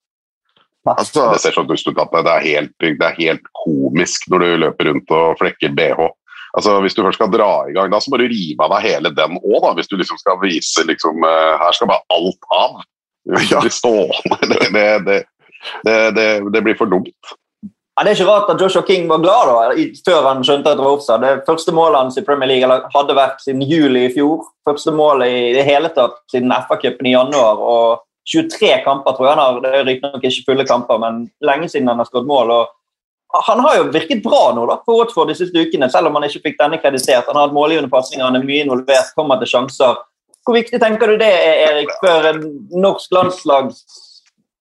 S2: Altså, det ser sånn ut som det er, helt, det er helt komisk når du løper rundt og flekker BH. Altså, Hvis du først skal dra i gang, da så må du rive av deg hele den òg, hvis du liksom skal vise liksom, uh, Her skal bare alt av. Ja. Det, det, det, det, blir for dumt.
S1: Ja, det er ikke rart at Joshua King var glad da, før han skjønte at det var offside. Det første målet hans i Premier League hadde vært siden juli i fjor. Første målet i det hele tatt siden FA-cupen i januar. og 23 kamper, tror jeg han har. Det er riktignok ikke fulle kamper, men lenge siden han har skåret mål. og Han har jo virket bra nå da, for Watford de siste ukene, selv om han ikke fikk denne kreditert. Han har hatt målgivende pasninger, han er mye involvert, kommer til sjanser. Hvor viktig tenker du det er, Erik, før en norsk landslags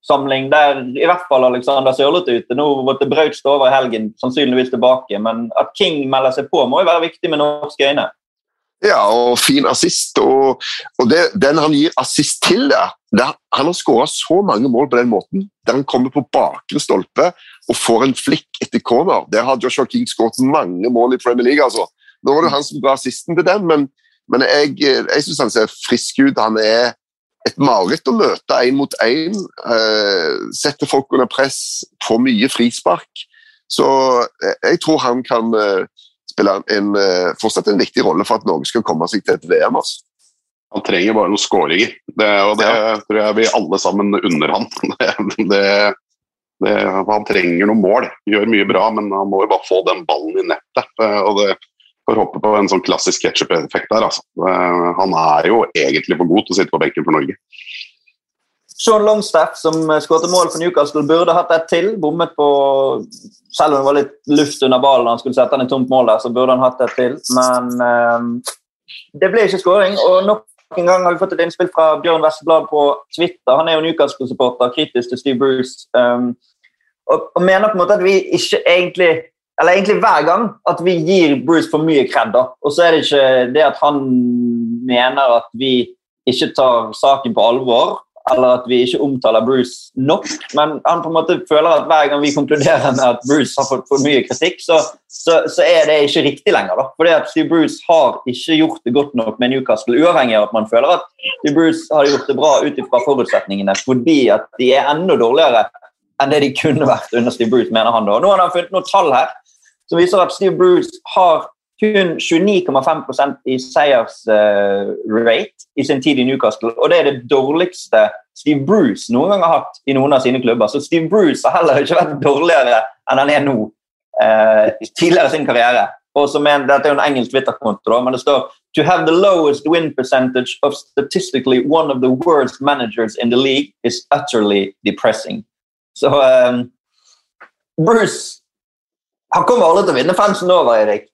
S1: samling der i hvert fall Alexander Sørloth er ute. Nå måtte Braut stå over i helgen, sannsynligvis tilbake. Men at King melder seg på, må jo være viktig med norske øyne.
S3: Ja, og fin assist. Og, og det, den han gir assist til der, der Han har skåra så mange mål på den måten. Der han kommer på bakre stolpe og får en flikk etter corner. Der har Joshua King skåret mange mål i Premier League. altså. Nå var det han som ga assisten til den, men, men jeg, jeg syns han ser frisk ut. Han er et mareritt å møte én mot én. Eh, sette folk under press, få mye frispark. Så eh, jeg tror han kan eh, spille en, fortsatt en viktig rolle for at Norge skal komme seg til et VM. Altså.
S2: Han trenger bare noen skåringer, og det ja. tror jeg vi alle sammen unner han. Det, det, han trenger noen mål, gjør mye bra, men han må jo bare få den ballen i nettet. og det får håpe på en sånn klassisk ketsjup-effekt der. Altså. Eh, han er jo egentlig for god til å sitte på benken for Norge.
S1: Sean Longstaff, som skåret mål for Newcastle, burde hatt et til. Bommet på Selv om det var litt luft under ballen han skulle sette han i tomt mål der, så burde han hatt et til. Men eh, det ble ikke skåring. Og nok en gang har vi fått et innspill fra Bjørn Westerblad på Twitter. Han er jo Newcastle-supporter, kritisk til Steve Bruce. Um, og, og mener på en måte at vi ikke egentlig eller egentlig hver gang, at vi gir Bruce for mye kred. Og så er det ikke det at han mener at vi ikke tar saken på alvor, eller at vi ikke omtaler Bruce nok, men han på en måte føler at hver gang vi konkluderer med at Bruce har fått for mye kritikk, så, så, så er det ikke riktig lenger. da. Fordi at Steve Bruce har ikke gjort det godt nok med Newcastle, uavhengig av at man føler at Steve Bruce har gjort det bra ut ifra forutsetningene, fordi at de er enda dårligere enn det de kunne vært under Steve Bruce, mener han da. Nå har han funnet noen tall her som viser at Steve Bruce har kun 29,5 i seiersrate uh, i sin tid i Newcastle. Og det er det dårligste Steve Bruce noen gang har hatt i noen av sine klubber. Så Steve Bruce har heller ikke vært dårligere enn han er nå uh, tidligere i sin karriere. Og som en, Dette er jo en engelsk Twitter-konto, men det står To have the lowest win percentage of statistically one of the worst managers in the league is utterly depressing. Så um, Bruce han kommer aldri til å vinne fansen over, Erik.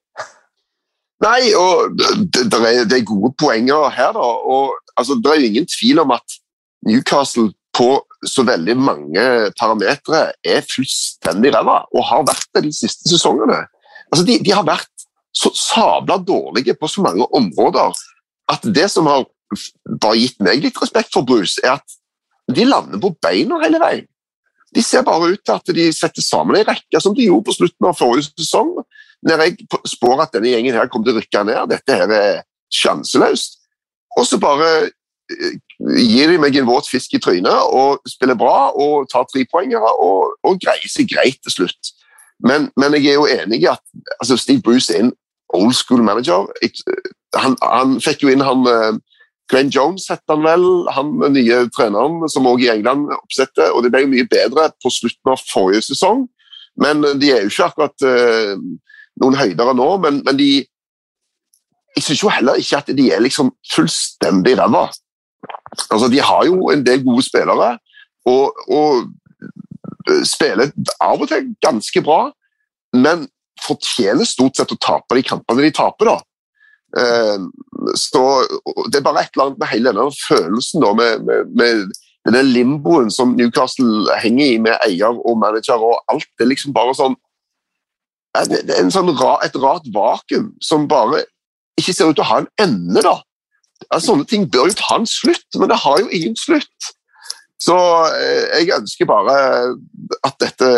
S3: Nei, og det, det, er, det er, gode poenger her, da. Og, altså, det er jo ingen tvil om at Newcastle på så veldig mange parametere er fullstendig ræva, og har vært det de siste sesongene. Altså, de, de har vært så sabla dårlige på så mange områder at det som har bare gitt meg litt respekt for Bruce, er at de lander på beina hele veien. De ser bare ut til at de setter sammen ei rekke, som de gjorde på slutten av forrige sesong. Når jeg spår at denne gjengen her kommer til å rykke ned, dette her er sjanseløst. Og så bare eh, gir de meg en våt fisk i trynet og spiller bra og tar trepoengere og, og greier seg greit til slutt. Men, men, jeg er jo enig i at altså Steve Bruce er en old school manager. Han, han fikk jo inn han eh, Glenn Jones het han vel, han nye treneren som også i England oppsetter. og Det ble mye bedre på slutten av forrige sesong, men de er jo ikke akkurat uh, noen høydere nå. Men, men de Jeg syns jo heller ikke at de er liksom fullstendig ræva. Altså, de har jo en del gode spillere, og, og spiller av og til ganske bra, men fortjener stort sett å tape de kampene de taper. da. Eh, så Det er bare et eller annet med hele denne følelsen da, med, med, med den limboen som Newcastle henger i med eier og manager og alt. Det er liksom bare sånn Det er sånn et rart vakuum som bare ikke ser ut til å ha en ende. da. Sånne ting bør jo ta en slutt, men det har jo ingen slutt. Så eh, jeg ønsker bare at dette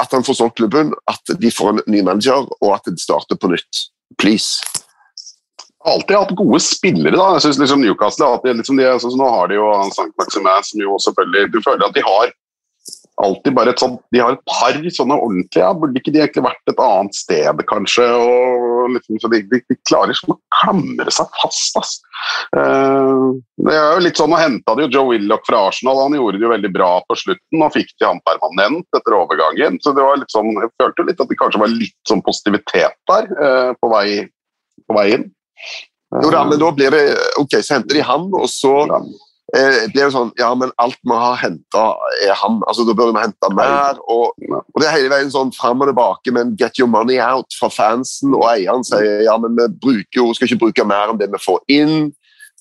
S3: at han får solgt klubben, at de får en ny manager, og at det starter på nytt. Please alltid hatt gode spillere. da. Jeg synes liksom Newcastle alltid, liksom de, altså, Nå har de jo Sankt Maximin, som jo selvfølgelig Du føler at de har alltid bare et sånt, de har et par sånne ordentlige. Ja, burde ikke de egentlig vært et annet sted, kanskje? og liksom, så de, de, de klarer liksom å klamre seg fast. ass. Uh, det
S2: er jo litt sånn, Nå henta de jo Joe Willoch fra Arsenal, han gjorde det jo veldig bra på slutten. Og fikk de ham permanent etter overgangen. Så det var litt sånn, jeg følte jo litt at det kanskje var litt sånn positivitet der uh, på, vei, på vei inn.
S3: Jo da, men da blir det Ok, så henter de han, og så eh, blir det sånn Ja, men alt vi har henta, er han. Altså, Da bør vi hente mer. Og, og det er hele veien sånn fram og tilbake, men get your money out fra fansen. Og eieren sier ja, men vi bruker jo, skal ikke bruke mer enn det vi får inn.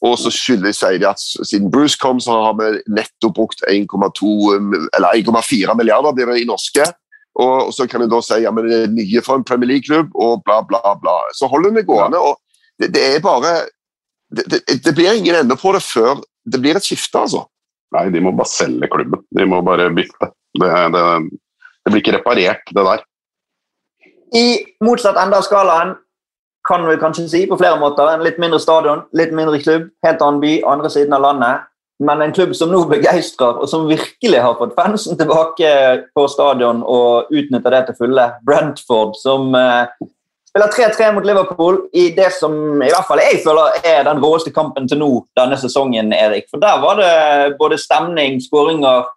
S3: Og så skylder sier de at siden Bruce kom, så har vi netto brukt 1,2 eller 1,4 milliarder blir det i norske. Og, og så kan de da si ja, men det er nye for en Premier League-klubb, og bla, bla, bla. Så holder vi gående. og det, det er bare det, det, det blir ingen ende på det før det blir et skifte, altså.
S2: Nei, de må bare selge klubben. De må bare bytte. Det, det, det blir ikke reparert, det der.
S1: I motsatt ende av skalaen kan vi kanskje si på flere måter. En litt mindre stadion, litt mindre klubb, helt annen by, andre siden av landet. Men en klubb som nå begeistrer, og som virkelig har fått fansen tilbake på stadion og utnytter det til fulle. Brentford, som eh, spiller 3-3 mot Liverpool i det som i hvert fall jeg føler er den råeste kampen til nå denne sesongen. Erik. For Der var det både stemning, skåringer,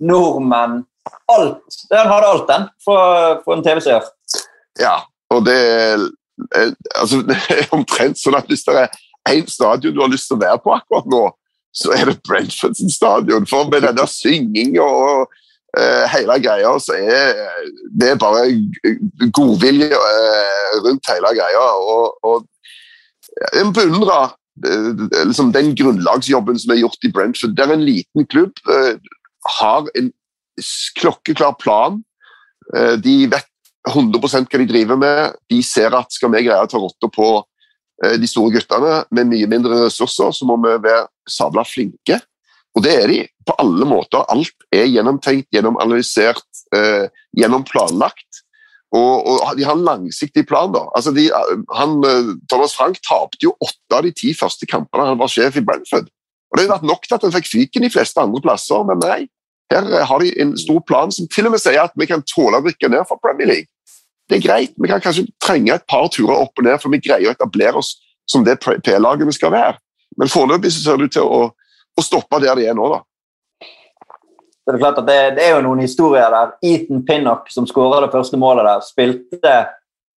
S1: nordmenn Alt. Den hadde alt, den, for, for en TV-seer.
S3: Ja, og det eh, altså, det er omtrent sånn at hvis det er én stadion du har lyst til å være på akkurat nå, så er det Brentford stadion. For med denne synginga og hele greia, så er det bare godvilje eh, rundt hele greia. Og, og jeg beundrer beundre liksom den grunnlagsjobben som er gjort i Brentford. Der en liten klubb eh, har en klokkeklar plan. Eh, de vet 100% hva de driver med. De ser at skal vi greie å ta rotta på eh, de store guttene med mye mindre ressurser, så må vi være sabla flinke. Og det er de på alle måter. Alt er gjennomtenkt, gjennomanalysert, eh, gjennomplanlagt. Og, og de har en langsiktig plan. da. Altså de, han, eh, Thomas Frank tapte jo åtte av de ti første kampene han var sjef i Brentford. Og Det har vært nok til at han fikk fyken de fleste andre plasser, men nei. Her eh, har de en stor plan som til og med sier at vi kan tåle å rykke ned fra Premier League. Det er greit, vi kan kanskje trenge et par turer opp og ned for vi greier å etablere oss som det P-laget vi skal være. Men foreløpig ser det ut til å, å stoppe der de er nå, da.
S1: Det er klart at det, det er jo noen historier der. Ethan Pinnock, som skåra det første målet der, spilte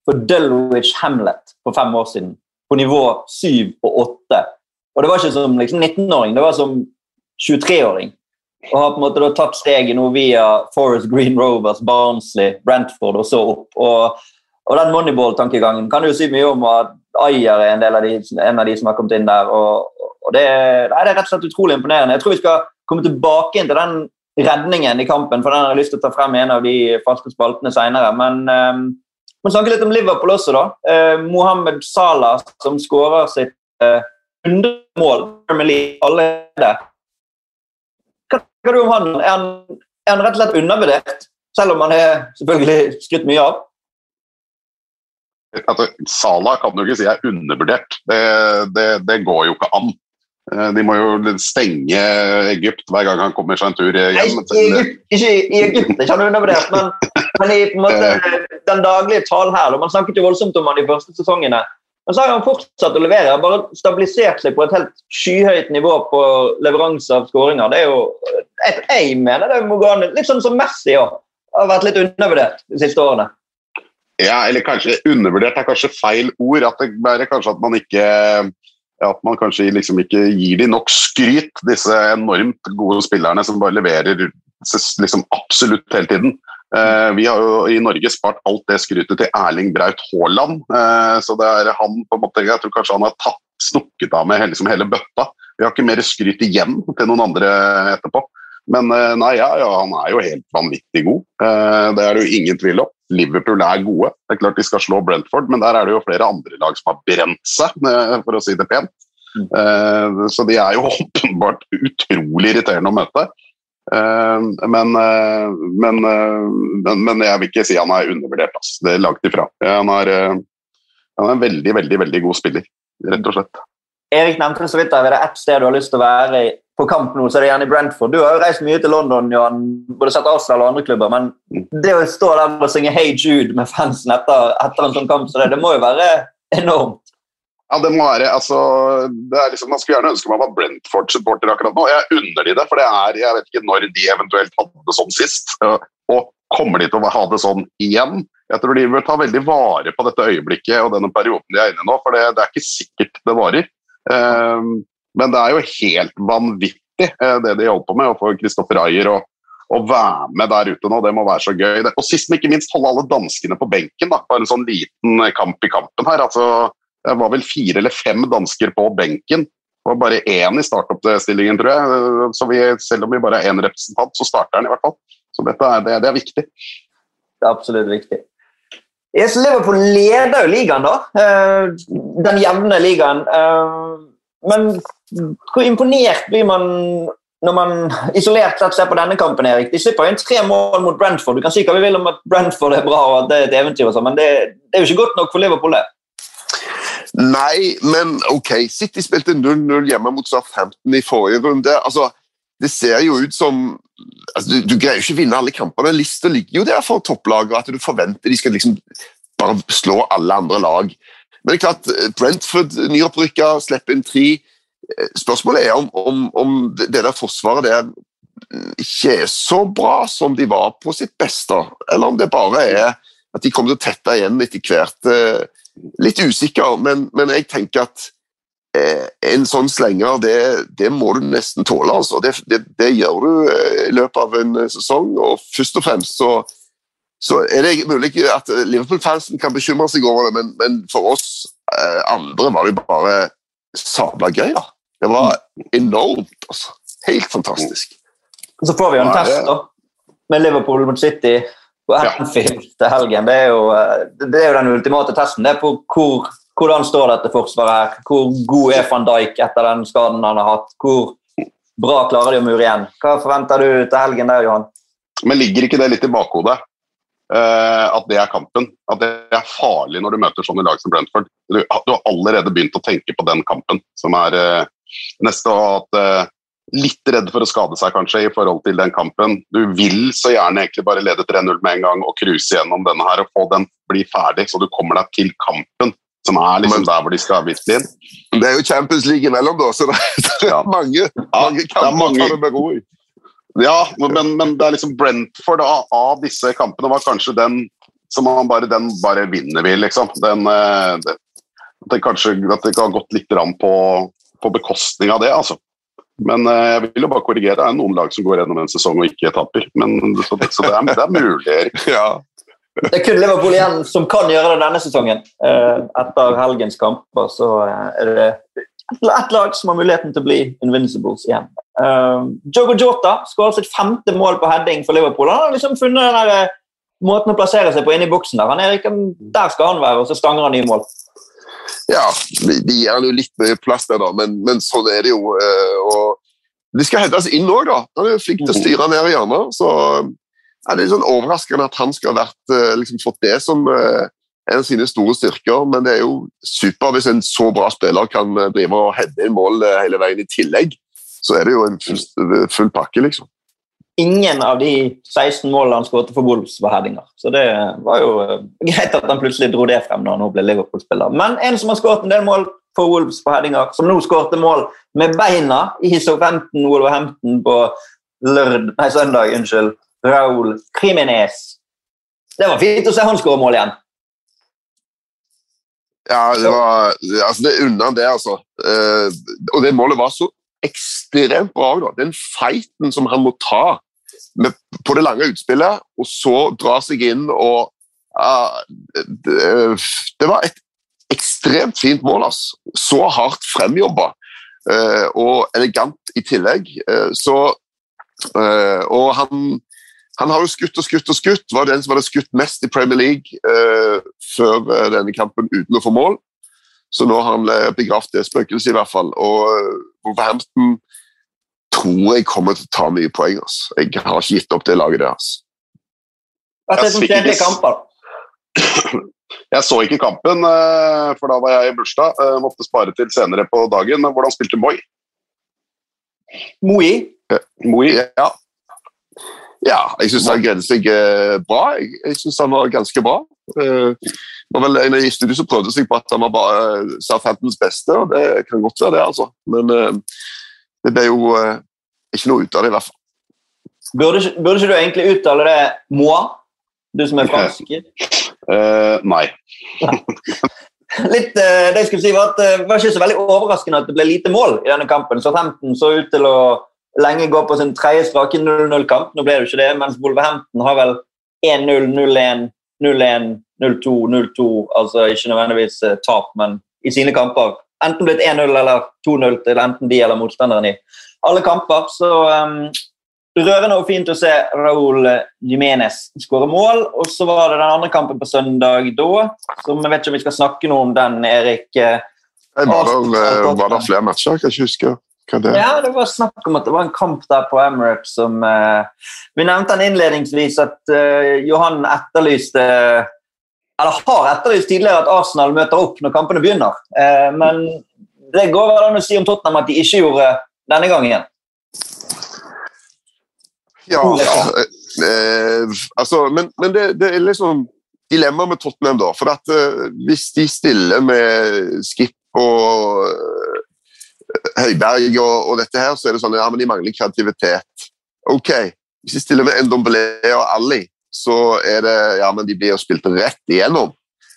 S1: for Dulwich Hamlet for fem år siden. På nivå syv og åtte. Og det var ikke som liksom 19-åring, det var som 23-åring. Og har på en måte da tatt steget nå via Forest Green Rovers, Barnsley, Brentford og så opp. Og, og den Moneyball-tankegangen kan du jo si mye om at Ayer er en, del av de, en av de som har kommet inn der. Og, og det, nei, det er rett og slett utrolig imponerende. Jeg tror vi skal komme tilbake inn til den redningen i kampen, for den har jeg lyst til å ta frem i en av de faste spaltene senere. Men um, vi snakke litt om Liverpool også, da. Uh, Mohammed Salah som skårer sitt uh, 100 mål allerede. Hva tenker du om han? Er han, er han rett og slett undervurdert? Selv om han er selvfølgelig skrytt mye av?
S2: Altså, Salah kan du ikke si er undervurdert. Det, det, det går jo ikke an. Eh, De må jo stenge Egypt hver gang han kommer seg en tur
S1: Nei,
S2: hjem.
S1: ikke i Egypt, ikke i Egypt, ikke han er undervurdert, men, men i måte, den daglige talen her. Man snakket jo voldsomt om han de første sesongene. Men så har han fortsatt å levere, bare stabilisert seg på et helt skyhøyt nivå på leveranse av skåringer. Det er jo, jeg, jeg mener det er Mogane. litt sånn som Messi òg. Har vært litt undervurdert de siste årene.
S2: Ja, eller kanskje undervurdert er kanskje feil ord. At det er kanskje at man ikke at man kanskje liksom ikke gir de nok skryt, disse enormt gode spillerne som bare leverer liksom absolutt hele tiden. Eh, vi har jo i Norge spart alt det skrytet til Erling Braut Haaland. Eh, så det er han på en måte, jeg tror kanskje han har tatt, stukket av med hele, liksom hele bøtta. Vi har ikke mer skryt igjen til noen andre etterpå. Men eh, nei, ja, ja, han er jo helt vanvittig god. Det er det jo ingen tvil om. Liverpool er gode. Det er klart de skal slå Brentford, men der er det jo flere andre lag som har brent seg, eh, for å si det pent. Eh, Så de er jo åpenbart utrolig irriterende å møte. Eh, Men, men, men, jeg vil ikke si han er undervurdert. ass. Det er langt ifra. Han er, han er en veldig, veldig, veldig god spiller, rett og slett.
S1: Erik nevnte så vidt der, er det ett sted du har lyst til å være på kamp nå, så er det gjerne i Brentford. Du har jo reist mye til London, Johan, både sett Arsenal og andre klubber, men det å stå der og synge Hey Jude med fansen etter, etter en sånn kamp så det, det må jo være enormt.
S2: Ja, det må være, altså, det er liksom, Man skulle gjerne ønske man var Brentford-supporter akkurat nå. Jeg unner de det, for det er, jeg vet ikke når de eventuelt hadde det sånn sist. Og kommer de til å ha det sånn igjen? Jeg tror de vil ta veldig vare på dette øyeblikket og denne perioden de er inne i nå, for det, det er ikke sikkert det varer. Um, men det er jo helt vanvittig uh, det de holder på med, å få Kristoffer Ayer og, å være med der ute nå. Det må være så gøy. Og sist, men ikke minst, holde alle danskene på benken. da, Bare en sånn liten kamp i kampen her. altså det var vel fire eller fem dansker på benken. Det var bare én i startoppstillingen, tror jeg. Så vi, selv om vi bare er én representant, så starter han i hvert fall. Så dette er, det, det er viktig.
S1: Det er absolutt viktig. Yes, Liverpool leder jo ligaen, da. Eh, den jevne ligaen. Men hvor imponert blir man når man isolert sett ser på denne kampen, Erik? De slipper inn tre mål mot Brentford. Du kan si hva vi vil om at Brentford er bra og at det er et eventyr, sånn, men det, det, er jo ikke godt nok for Liverpool, det.
S3: Nei, men ok. City spilte 0-0 hjemme mot Southampton i forrige runde. Altså, det ser jo ut som altså, du, du, greier jo ikke å vinne alle kampene. Lista ligger jo der for topplaget, at du forventer de skal liksom bare slå alle andre lag. Men det er klart, Brentford nyopprykka, slipper inn tre. Spørsmålet er om, om, om det der forsvaret der ikke er så bra som de var på sitt beste, eller om det bare er at de kommer til å tette igjen etter hvert. Litt usikker, men, men jeg tenker at eh, en sånn slenger, det, det, må du nesten tåle. Altså. Det, det, det, gjør du eh, i løpet av en eh, sesong, og først og fremst så, så er det mulig at Liverpool-fansen kan bekymre seg over det, men, men for oss eh, andre var det bare sabla gøy. da. Det var enormt. altså. Helt fantastisk.
S1: Så får vi jo en test da, med Liverpool mot City på Anfield til helgen. Det er, jo, eh, det er jo den ultimate testen. Det er på hvor, hvordan står dette forsvaret her. Hvor god er van Dijk etter den skaden han har hatt? Hvor bra klarer de å mure igjen? Hva forventer du til helgen der, Johan?
S2: Men Ligger ikke det litt i bakhodet? Uh, at det er kampen. At det er farlig når du møter sånne lag som Brentford. Du, du har allerede begynt å tenke på den kampen som er uh, neste. og at uh, litt redd for å skade seg kanskje i forhold til den kampen. Du vil så gjerne egentlig bare lede 3-0 med en gang og cruise gjennom denne her og få den bli ferdig, så du kommer deg til kampen. Som er liksom der hvor de skal virkelig inn.
S3: Det er jo Champions League imellom, da, så det, er ja. mange, mange kamper mange, å ta det ro i.
S2: Ja, men, men, det er liksom Brentford av, av, disse kampene var kanskje den som man bare, den bare vinner vi, liksom. Den, eh, det, det kanskje at det har gått litt på, på bekostning av det, altså. Men uh, jeg vil jo bare korrigere. Det er noen lag som går gjennom en sesong og ikke taper. Men, så, det, så det, er, det er mulig.
S3: ja.
S1: Det er kun Liverpool igjen som kan gjøre det denne sesongen. Uh, etter helgens kamper så er det ett lag som har muligheten til å bli invincibles igjen. Jogo Jota skåret sitt femte mål på heading for Liverpool. Han har liksom funnet den der, måten å plassere seg på inni boksen der. Han er ikke, der skal han være, og så stanger han nye mål.
S3: Ja, de gir han jo litt mye plass der, da, men, men sånn er det jo. Eh, og de skal hentes inn òg, da. Han er jo flink til å styre ned i hjørnet. Så ja, det er sånn overraskende at han skal ha vært, eh, liksom, fått det som eh, en av sine store styrker. Men det er jo super hvis en så bra spiller kan drive og heade inn mål hele veien i tillegg. Så er det jo en full, full pakke, liksom
S1: ingen av de 16 målene han skåret for Wolves, var headinger. Så det var jo eh, greit at han plutselig dro det frem når han nå ble Liverpool-spiller. Men en som har skåret en del mål for Wolves på headinger, som nå skårte mål med beina i Southampton Wolverhampton på lørd, nei, søndag, unnskyld, Raúl Criminez. Det var fint å se han skåre mål igjen.
S3: Ja, det var altså det unna det, altså. Eh, og det målet var så ekstremt bra. Da. Den fighten som han må ta med, på det lange utspillet, og så dra seg inn og uh, det, det, var et ekstremt fint mål. Ass. Så hardt fremjobba uh, og elegant i tillegg. Uh, så, og han, han har jo skutt og skutt og skutt. Var den som hadde skutt mest i Premier League før denne kampen uten å få mål. Så nå har han begravd det spøkelset, i hvert fall. Og Wolverhampton tror jeg kommer til å ta mye poeng. Altså. Jeg har ikke gitt opp det laget deres.
S1: Hva er det som skjer i kampen?
S2: Jeg så ikke kampen, eh, for da var jeg i bursdag. Jeg eh, måtte spare til senere på dagen. Hvordan spilte Moi?
S1: Moi?
S2: Moi, ja.
S3: Ja, jeg syns han greide seg bra. Jeg, jeg syns han var ganske bra. Var vel en av de studiene som prøvde seg på at han var bare Southamptons beste, og det kan godt være det, altså. Men uh, det ble jo uh, ikke noe ut av det, i hvert fall.
S1: Burde, burde ikke du egentlig uttale det moi, du som er fransk?
S2: Uh, nei.
S1: Litt, det jeg skulle si var at det var ikke så veldig overraskende at det ble lite mål i denne kampen. Southampton så ut til å lenge gå på sin tredje strake 0-0-kamp. Nå ble det jo ikke det, mens Wolverhampton har vel 1-0, 0-1, 0-1, 0-2, 0-2. Altså ikke nødvendigvis uh, tap, men i sine kamper. Enten blitt 1-0 eller 2-0 til enten de eller motstanderen i alle kamper. Så um, rørende og fint å se Raúl Jiménez skåre mål. Og så var det den andre kampen på søndag da, som jeg vet ikke om vi skal snakke noe om den, Erik.
S3: Eh, var det, var det flere matcher? Jeg kan ikke huske.
S1: Det? Ja, det var snakk om at det var en kamp der på Emirates som uh, Vi nevnte den innledningsvis at uh, Johan etterlyste Eller har etterlyst tidligere at Arsenal møter opp når kampene begynner. Uh, men det går vel an å si om Tottenham at de ikke gjorde denne gangen.
S3: Ja, altså Men, men det, det, er liksom dilemmaet med Tottenham, da. For at hvis de stiller med Skip og Høiberg og, og, dette her, så er det sånn ja, men de mangler kreativitet. Ok, hvis de stiller med Endombele og Ali, så er det ja, men de blir jo spilt rett igjennom.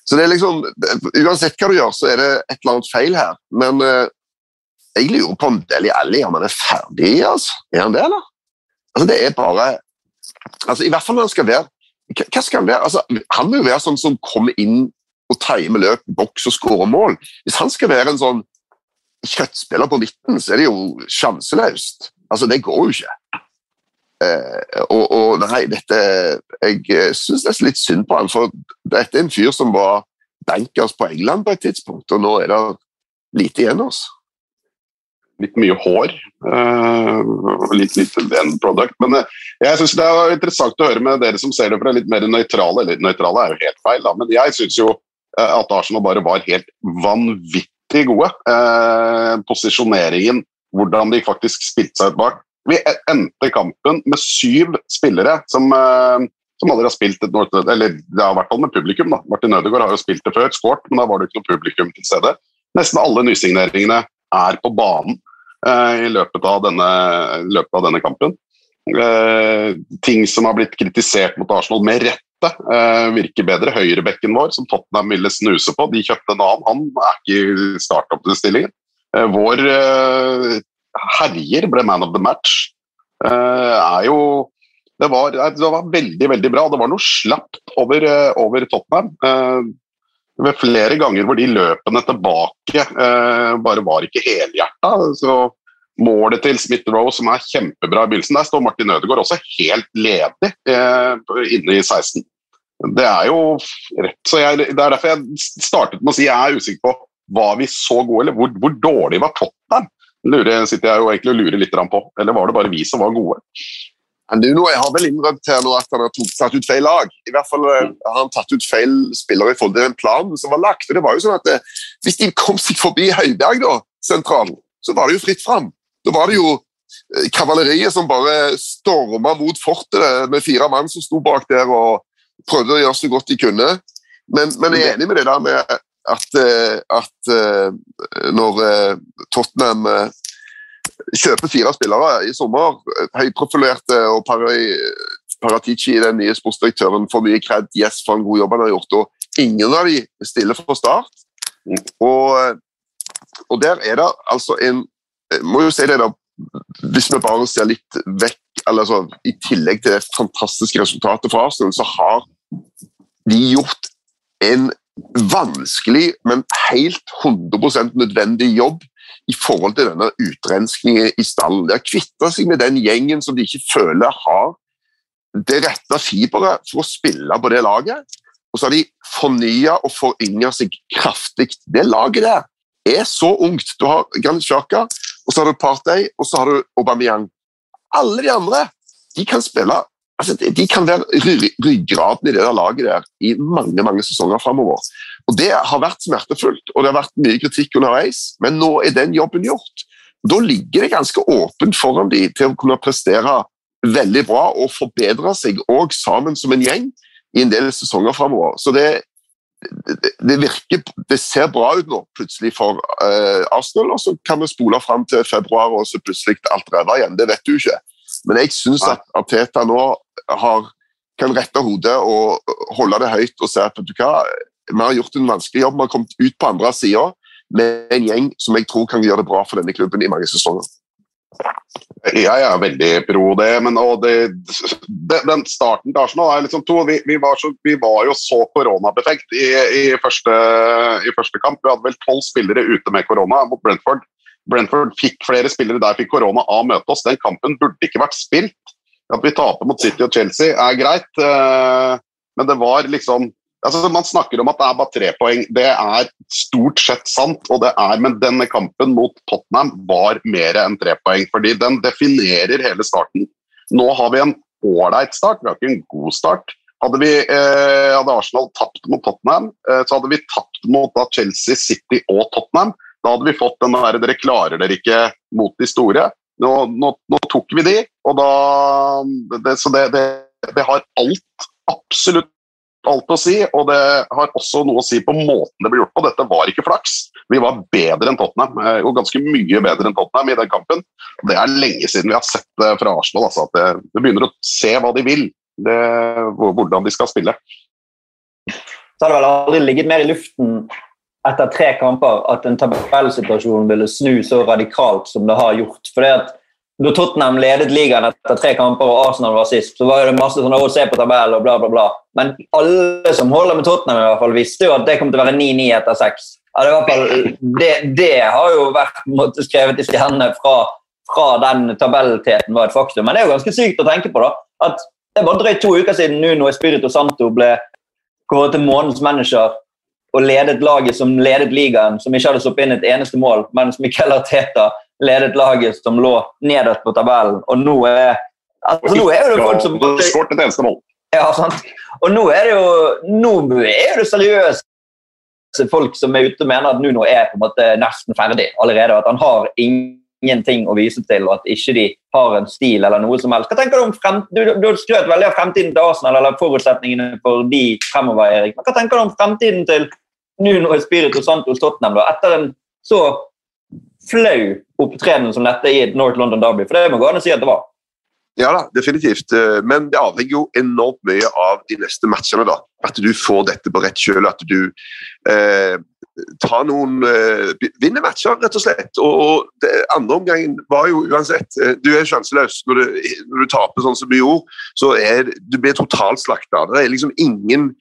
S3: Så det er liksom, Uansett hva du gjør, så er det et eller annet feil her. Men eh, jeg lurer på om Deli Alli om han er ferdig. altså. Er han det, eller? Altså, det er bare altså, I hvert fall når han skal være Hva skal han være? Altså, han må jo være sånn som kommer inn og timer løp, boks og skårer mål. Hvis han skal være en sånn kjøttspiller på midten, så er det jo sjanseløst. Altså, det går jo ikke. Eh, og, og, nei, dette Jeg eh, syns er litt synd på han, for dette er en fyr som var bankers på England på et tidspunkt, og nå er det lite igjen av oss.
S2: Litt mye hår. Eh, litt lite end product. Men uh, jeg synes det er interessant å høre med dere som ser det fra litt mer nøytrale Eller nøytrale er jo helt feil, da, men jeg syns jo uh, at Arsenal bare var helt vanvittig gode. Eh, posisjoneringen, hvordan de faktisk spilte seg ut bak. Vi endte kampen med syv spillere som, eh, som aldri har spilt et North Eller det har vært med publikum. da. Martin Ødegaard har jo spilt det før, skåret, men da var det ikke noe publikum til stede. Nesten alle nysigneringene er på banen eh, i løpet av denne, løpet av denne kampen. Eh, ting som har blitt kritisert mot Arsenal med rette eh, virker bedre. Høyrebekken vår, som Tottenham ville snuse på, de kjøpte en annen. Han er ikke i startoppstillingen. Eh, vår uh, herjer ble man of the match. er jo det var, det var, veldig veldig bra. Det var noe slapt over, over Tottenham. ved flere ganger hvor de løpene tilbake bare var ikke helhjerta. Så målet til Smith-Roe, som er kjempebra i begynnelsen, der står Martin Ødegaard også helt ledig eh, inne i 16. Det er jo rett. Så jeg, det er derfor jeg startet med å si jeg er usikker på var vi så gode, eller hvor, hvor dårlig var Tottenham? Lurer, sitter jeg jo egentlig og lurer litt på. Eller var det bare vi som var gode?
S3: Nuno jeg har vel innrømt her nå at han har tatt ut feil lag. I hvert fall eh, har han tatt ut feil spillere i forhold til den planen som var lagt. Og det var jo sånn at eh, Hvis de kom seg forbi Høiberg da, sentralen, så var det jo fritt fram. Da var det jo eh, kavaleriet som bare storma mot fortet med fire mann som sto bak der og prøvde å gjøre så godt de kunne. Men, men jeg er enig med det der med at, eh, at eh, når Tottenham kjøper fire spillere i sommer, høyprofilerte og Paratici, den nye sportsdirektøren, får mye kred yes, for en god jobb han har gjort, og ingen av de stiller for start. Og, og der er det altså en må jo si det da, Hvis vi bare ser litt vekk eller så, I tillegg til det fantastiske resultatet for Arsenal, så har de gjort en vanskelig, men helt 100% nødvendig jobb i forhold til denne utrenskningen i stallen. De har kvitta seg med den gjengen som de ikke føler har det rette fiberet for å spille på det laget. Og så har de fornya og forynga seg kraftig. Det laget der er så ungt. Du har Granit og så har du Partey, og så har du Aubameyang. Alle de andre de kan spille altså De kan være ryggraden i det der laget der i mange mange sesonger framover. Og Det har vært smertefullt, og det har vært mye kritikk underveis, men nå er den jobben gjort. Da ligger det ganske åpent foran de til å kunne prestere veldig bra og forbedre seg, òg sammen som en gjeng, i en del sesonger framover. Så det, det, det, virker Det ser bra ut nå, plutselig, for uh, Arsenal. Og så kan vi spole fram til februar, og så plutselig alt ræva igjen. Det vet du ikke. Men jeg syns at Arteta nå har, kan rette hodet og holde det høyt og se at du hva, vi har gjort en vanskelig jobb. Vi har kommet ut på andre sida med en gjeng som jeg tror kan gjøre det bra for denne klubben i mange sesonger.
S2: Ja, jeg er veldig pro det. Men det, den starten til Arsenal er liksom to. Vi, vi, var, så, vi var, jo så koronabefekt i, i, første, i, første, kamp. Vi hadde vel tolv spillere ute med korona mot Brentford. Brentford fikk flere spillere der fikk korona av å møte oss. Den kampen burde ikke vært spilt. At vi taper mot City og Chelsea er greit, eh, men det var liksom Altså, man snakker om at det er bare tre poeng. Det er stort sett sant, og det er, men denne kampen mot Tottenham var mer enn tre poeng. fordi den definerer hele starten. Nå har vi en ålreit start, vi har ikke en god start. Hadde, vi, eh, hadde Arsenal tapt mot Tottenham, eh, så hadde vi tapt mot da, Chelsea, City og Tottenham. Da hadde vi fått den der 'dere klarer dere ikke' mot de store. Nå, nå, nå tok vi de, og da det, Så det, det, det har alt, absolutt alt å si, og det har også noe å si på måten det ble gjort på. Dette var ikke flaks. Vi var bedre enn Tottenham, eh, og ganske mye bedre enn Tottenham i den kampen. Det er lenge siden vi har sett det fra Arsenal, altså, at det, det, begynner å se hva de vil. Hvordan de skal spille.
S1: Så har det vel aldri ligget mer i luften etter tre kamper at en tabellsituasjon ville snu så radikalt som det har gjort. For det at da Tottenham ledet ligaen etter tre kamper og Arsenal var sist, så var det masse sånn å se på tabellen og bla, bla, bla. Men alle som holder med Tottenham, i hvert fall visste jo at det kom til å være 9-9 etter 6. Ja, det, det, har jo vært måte, skrevet i stjernene fra, fra den tabellteten var et faktum. Men det er jo ganske sykt å tenke på da, at det bare drøyt to uker siden Nuno Espirito Santo ble kåret til månedens manager og ledet laget som ledet ligaen, som ikke hadde sluppet inn et eneste mål, mens Miquel Arteta ledet laget som lå nederst på tabellen, og nå er altså, nå er det folk som
S2: Skåret et eneste mål.
S1: Ja, sant. Og nå er det jo nå er det seriøse folk som er ute og mener at Nuno er på en måte nesten ferdig allerede. At han har ingenting å vise til, og at ikke de har en stil eller noe som helst. Hva tenker Du om frem, du, du skrøt veldig av fremtiden til Arsenal eller forutsetningene for de fremover. Erik. Men hva tenker du om fremtiden til Nuno Espirito Santos Tottenham da, etter en så flau opptreden som dette i et North London Derby. For det må gå an å si at det var.
S3: Ja da, definitivt. Eh, men det avhenger jo enormt mye av de neste matchene. da. At du får dette på rett kjøl. At du eh, tar noen eh, Vinner matcher, rett og slett. Og, og det, andre omgangen var jo uansett eh, Du er sjanseløs når når du taper sånn som du gjorde. så er Du blir totalt slakta. Det er liksom ingen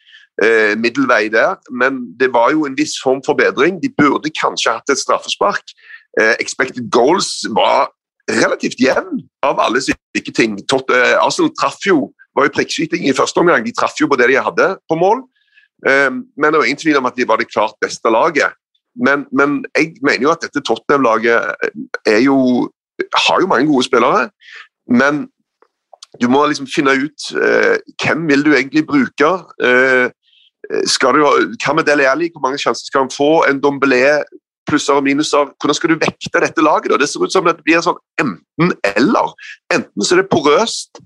S3: eh, middelvei der. Men det var jo en viss form for bedring. De burde kanskje hatt et straffespark. Eh, expected goals var relativt jevn av alle slike ting. Tot, eh, Arsenal traff jo, var jo prikkskyting i første omgang. De traff jo på det de hadde på mål. Eh, men det var ingen tvil om at de var det klart beste laget. Men, men jeg mener jo at dette Tottenham-laget er jo har jo mange gode spillere. Men du må liksom finne ut eh, hvem vil du egentlig bruke. Eh, skal du, hva med Dele Alli? Hvor mange sjanser skal han få? En Dombelé plusser og minuser. Hvordan skal du vekte dette laget? Da? Det ser ut som det blir sånn enten-eller. Enten så er det porøst,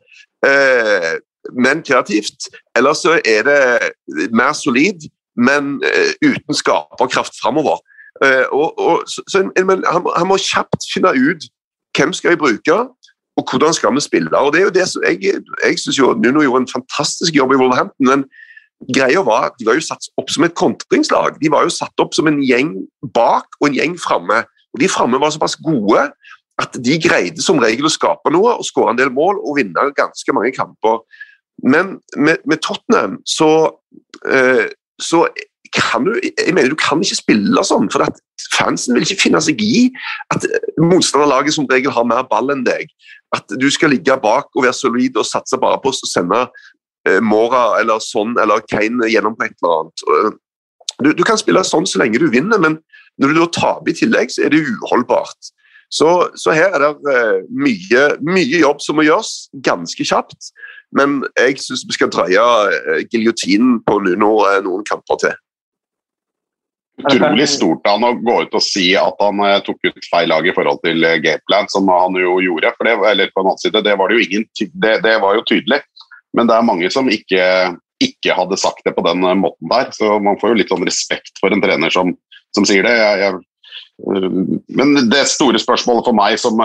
S3: eh, men kreativt, eller så er det mer solid, men eh, uten skaperkraft framover. Eh, og, og, så, så, han, han, må kjapt finne ut hvem skal jeg bruke, og hvordan skal vi spille. Og det er jo det som Jeg, jeg syns Nuno gjorde en fantastisk jobb i Wolverhampton, men greia var at De var jo satt opp som et kontringslag. De var jo satt opp som en gjeng bak og en gjeng framme. Og De framme var såpass gode at de greide som regel å skape noe og skåre en del mål og vinne ganske mange kamper. Men med, med Tottenham så, eh, så kan du jeg mener du kan ikke spille sånn, for at fansen vil ikke finne seg i at motstanderlaget som regel har mer ball enn deg. At du skal ligge bak og være solid og satse bare på å sende Mora eller sånn eller Kane gjennom på et eller annet. Eh, du, du, kan spille sånn så lenge du vinner, men når du da taper i tillegg, så er det uholdbart. Så, så her er det uh, mye, mye, jobb som må gjøres, ganske kjapt. Men jeg syns vi skal dreie giljotinen på Nuno noen kamper til.
S2: Utrolig stort av han å gå ut og si at han tok ut feil lag i forhold til gameplan, som han jo gjorde. For det, eller på en annen side, det var det ingen, det, det var jo tydelig. Men det er mange som ikke, ikke hadde sagt det på den måten der. Så man får jo litt sånn respekt for en trener som, som sier det. Jeg, jeg, men det store spørsmålet for meg som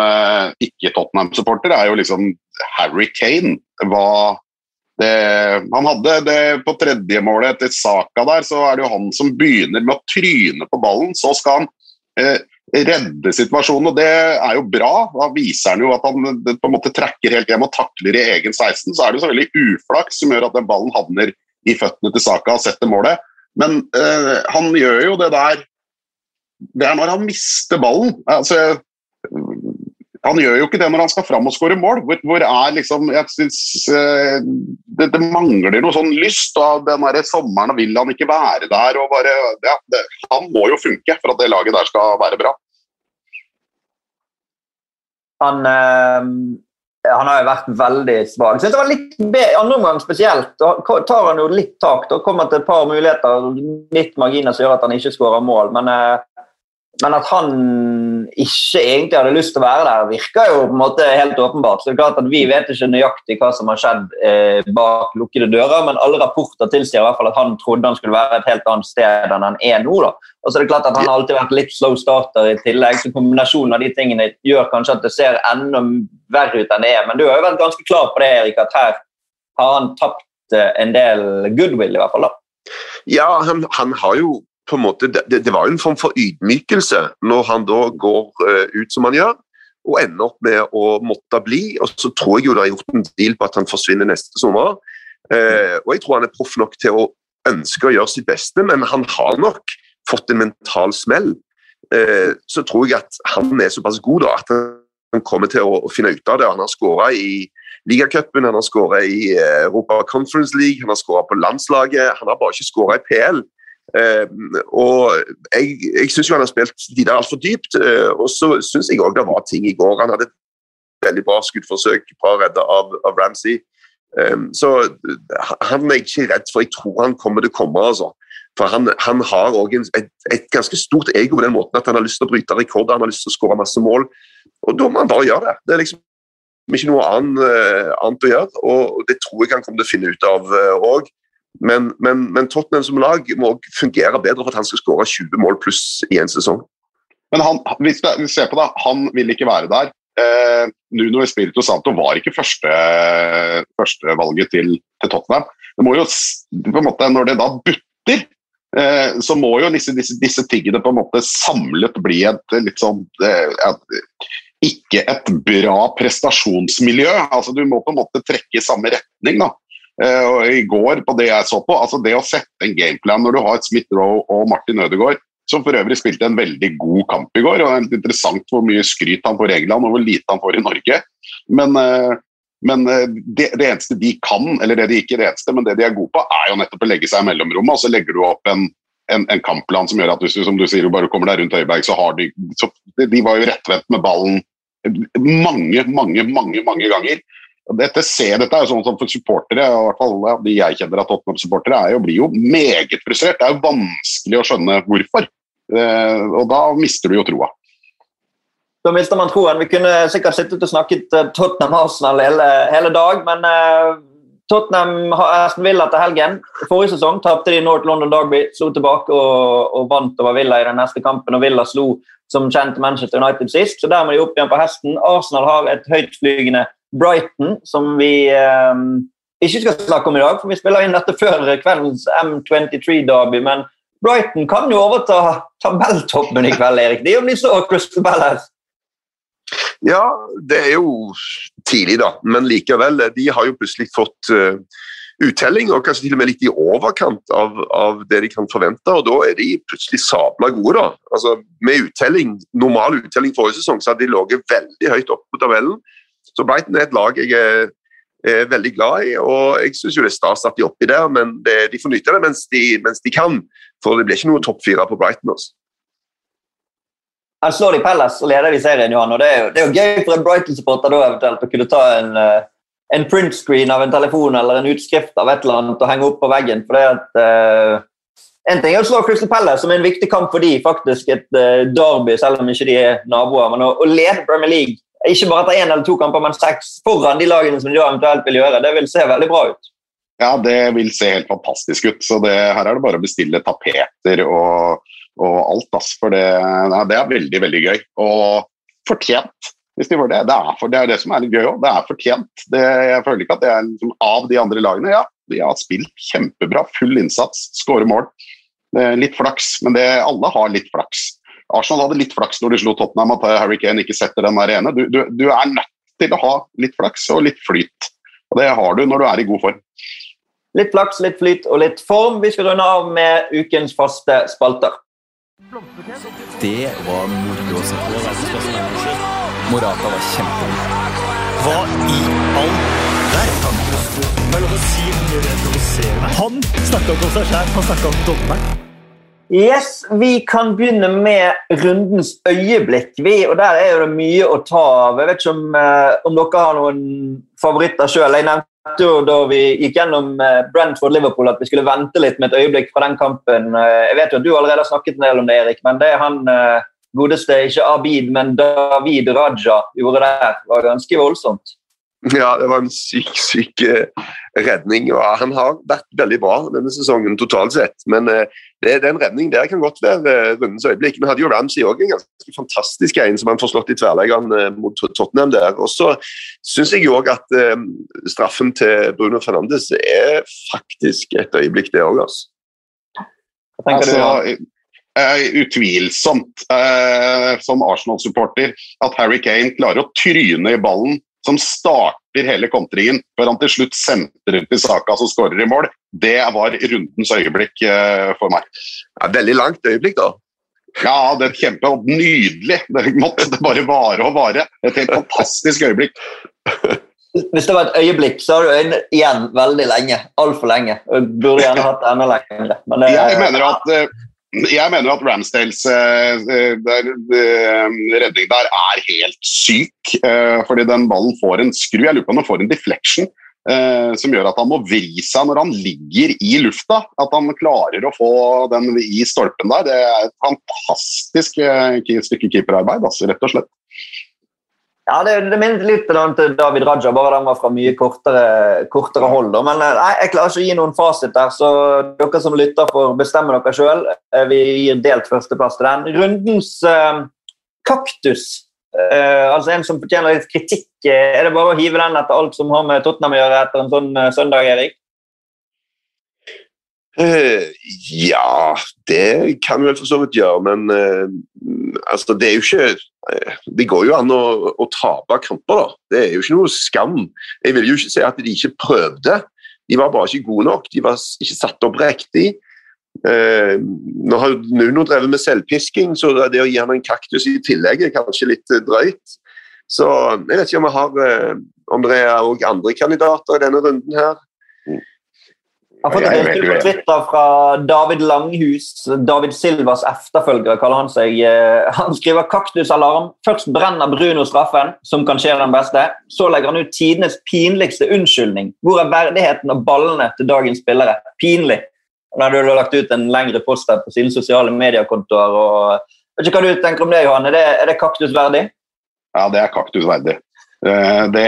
S2: ikke Tottenham-supporter, er jo liksom Harry Kane. Hva han hadde det på tredje målet etter Saka der, så er det jo han som begynner med å tryne på ballen. Så skal han eh, redde situasjonen, og det er jo bra. Da viser han jo at han på en måte trekker helt hjem og takler i egen 16. Så er det jo så veldig uflaks som gjør at den ballen havner i føttene til Saka og setter målet. Men øh, han gjør jo det der Det er når han mister ballen. Altså, han gjør jo ikke det når han skal fram og skåre mål. Hvor, hvor, er liksom Jeg syns uh, det, det, mangler noe sånn lyst. og Den der sommeren vil han ikke være der. og bare, ja, det, Han må jo funke for at det laget der skal være bra.
S1: Han, øh, han har jo vært veldig svak. Synes det var litt Andre omgang spesielt. Da tar han jo litt tak. Da kommer til et par muligheter, litt marginer som gjør at han ikke skårer mål. Men øh, men at han ikke egentlig hadde lyst til å være der, virker jo på en måte helt åpenbart. Så det er klart at Vi vet ikke nøyaktig hva som har skjedd eh, bak lukkede dører, men alle rapporter tilsier i hvert fall at han trodde han skulle være et helt annet sted enn han er nå. da. Og så er det klart at Han har alltid vært litt slow starter i tillegg, så kombinasjonen av de tingene gjør kanskje at det ser enda verre ut enn det er. Men du har jo vært ganske klar på det, Erik, at her har han tapt eh, en del goodwill, i hvert fall. da.
S3: Ja, han, han har jo på en måte, det, det, var jo en form for ydmykelse når han da går uh, ut som han gjør, og ender opp med å måtte bli. Og så tror jeg jo det har gjort en deal på at han forsvinner neste sommer. Uh, og jeg tror han er proff nok til å ønske å gjøre sitt beste, men han har nok fått en mental smell. Uh, så tror jeg at han er såpass god da, at han kommer til å, å finne ut av det. Han har skåra i ligacupen, han har skåra i Europa Conference League, han har skåra på landslaget. Han har bare ikke skåra i PL. Uh, og Jeg, jeg syns han har spilt de der altfor dypt. Uh, og så syns jeg òg det var ting i går. Han hadde et veldig bra skuddforsøk, bra redda av, av Ramsey. Um, så han er jeg ikke redd for. Jeg tror han kommer til å komme. altså. For Han, han har òg et, et, ganske stort ego på den måten at han har lyst til å bryte rekorder, han har lyst til å skåre masse mål. Og Da må han bare gjøre det. Det er liksom ikke noe annet, uh, annet å gjøre. Og det tror jeg han kommer til å finne ut av òg. Men, men, men, Tottenham som lag må fungere bedre for at han skal skåre 20 mål pluss i en sesong.
S2: Men han, hvis vi ser på det, han vil ikke være der. Eh, Nuno Espirito Santo var ikke førstevalget første til, til Tottenham. Det må jo, på en måte, Når det da butter, eh, så må jo disse, disse, disse, tingene på en måte samlet bli et litt sånn eh, Ikke et bra prestasjonsmiljø. altså Du må på en måte trekke i samme retning. da. Og I går, på det jeg så på, altså det å sette en gameplan når du har Smith Roe og Martin Ødegaard, som for øvrig spilte en veldig god kamp i går. og Det er interessant hvor mye skryt han får i England og hvor lite han får i Norge. Men, uh, men uh, det, det, eneste de kan, eller det de ikke er det eneste, men det de er gode på, er jo nettopp å legge seg i mellomrommet. og Så legger du opp en, en, en kampplan som gjør at hvis du som du sier, du bare kommer deg rundt Høiberg, så har de så De var jo rettvendt med ballen mange, mange, mange, mange ganger. Dette, se, dette er jo sånn som for supportere, i hvert fall de jeg kjenner av Tottenham-supportere, blir jo meget frustrert. Det er jo vanskelig å skjønne hvorfor. Eh, og da mister du jo troa.
S1: Da mister man troen. Vi kunne sikkert sittet og snakket eh, Tottenham-Arsenal hele, hele, dag, men eh, Tottenham har Aston Villa til helgen. Forrige sesong tapte de North London Derby, slo tilbake og, og, vant over Villa i den neste kampen. og Villa slo som kjent Manchester United sist, så der må de opp igjen på hesten. Arsenal har et høytflygende Brighton, som vi eh, ikke skal snakke om i dag, for vi spiller inn dette før kveldens M23-derby. Men Brighton kan jo overta tabelltoppen i kveld, Erik. Det er om de så Crystal Palace.
S3: Ja, det er jo tidlig, da. Men likevel. De har jo plutselig fått uh, uttelling, og kanskje til og med litt i overkant av, av, det de kan forvente. og Da er de plutselig sabla gode. da. Altså, Med uttelling, normal uttelling forrige sesong så hadde de ligget veldig høyt oppe på tabellen. Så Brighton er et lag jeg er, er veldig glad i, og jeg syns det er stas at de er oppi der, men det, de får nyte det mens de, mens de, kan. For det blir ikke noe topp fire på Brighton. Også.
S1: Han slår de Palace og leder de serien, Johan. og Det er jo, det er jo gøy for en Brighton-supporter da eventuelt å kunne ta en, eh, en printscreen av en telefon eller en utskrift av et eller annet og henge opp på veggen. for det at uh, en ting er å slå Crystal Palace, som er en viktig kamp for de, faktisk et uh, derby, selv om ikke de er naboer. Men å, å lede Premier League ikke bare etter én eller to kamper, men seks foran de lagene som de eventuelt vil gjøre. Det vil se veldig bra ut.
S2: Ja, det vil se helt fantastisk ut. Så det, her er det bare å bestille tapeter og, og alt. Ass, for det, ja, det, er veldig, veldig gøy. Og fortjent, hvis de får det. Det er, for, det er det som er litt gøy òg. Det er fortjent. Jeg føler ikke at det er liksom, av de andre lagene. Ja, de har spilt kjempebra. Full innsats, skåre mål. Litt flaks, men alle har litt flaks. Arsenal hadde litt flaks når de slo Tottenham, at Harry Kane ikke setter den der ene. Du, du, du er nødt til å ha litt flaks og litt flyt. Og det har du når du er i god form.
S1: Litt flaks, litt flyt og litt form. Vi skal runde av med ukens faste spalter.
S4: Det var moro å se på. Morata var kjempegod. Hva i all verden? Han snakka ikke om seg sjæl, han snakka om dommeren.
S1: Yes, Vi kan begynne med rundens øyeblikk. Vi, og Der er det mye å ta av. Jeg vet ikke om, eh, om dere har noen favoritter sjøl. Jeg nevnte jo da vi gikk gjennom eh, Brentford-Liverpool at vi skulle vente litt med et øyeblikk fra den kampen. Eh, jeg vet jo at Du allerede har snakket en del om det, Erik, men det er han godeste, ikke Abid, men David Raja gjorde der, var ganske voldsomt.
S3: Ja, det var en syk, syk uh, redning. og Han har vært veldig bra denne sesongen totalt sett. Men det, det, en redning der kan godt være rundens øyeblikk. Vi hadde jo Ramsey òg en ganske fantastisk en som han får slått i tverrleggeren mot Tottenham der. Og så syns jeg òg at straffen til Bruno Fernandes er faktisk et øyeblikk, det òg. Altså.
S2: altså, utvilsomt, som Arsenal-supporter, at Harry Kane klarer å tryne i ballen som starter hele kontringen, før han til slutt sentrer til Saka som skårer i mål, det var rundens øyeblikk uh, for meg.
S3: Ja, veldig langt øyeblikk, da.
S2: Ja, det er kjempe og nydelig. Det måtte det bare vare og vare. Et helt fantastisk øyeblikk.
S1: Hvis det var et øyeblikk, så har du øynene igjen veldig lenge. Altfor lenge. Burde gjerne hatt det enda lenger.
S2: Det, jeg mener at uh, jeg mener at Ramsdales uh, der, uh, redning der er helt syk. Fordi den ballen får en skru. Jeg lurer på om den får en deflection som gjør at han må vri seg når han ligger i lufta. At han klarer å få den i stolpen der. Det er et fantastisk stykke keeperarbeid, altså, rett og slett.
S1: Ja, Det, det minnet litt om David Raja, bare den var fra mye kortere, kortere hold. Men eh, nei, jeg klarer ikke å gi noen fasit der, så dere som lytter, får bestemme dere sjøl. Eh, vi gir delt førsteplass til den. Rundens eh, kaktus, eh, altså en som fortjener litt kritikk. Eh, er det bare å hive den etter alt som har med Tottenham å gjøre etter en sånn søndag, Erik?
S3: Uh, ja, det kan vi vel for så vidt gjøre, men uh, altså, det er jo ikke uh, Det går jo an å, å tape kamper, da. Det er jo ikke noe skam. Jeg vil jo ikke si at de ikke prøvde. De var bare ikke gode nok. De var ikke satt opp riktig. nå har Nuno drevet med selvpisking, så det å gi ham en kaktus i tillegg er kanskje litt drøyt. Så jeg vet ikke om, har, om det er også andre kandidater i denne runden her.
S1: Jeg har fått et innspill på Twitter fra David Langhus, David Silvas efterfølgere, kaller han seg. Eh, han skriver 'kaktusalarm'. Først brenner Bruno straffen, som kan skje den beste. Så legger han ut tidenes pinligste unnskyldning. Hvor er verdigheten og ballene til dagens spillere? Pinlig. Nå har du lagt ut en lengre post her på sine sosiale mediekontoer. og vet ikke hva du tenker om det, Johan. Er det, er det kaktusverdig?
S2: Ja, det er kaktusverdig. Eh, det,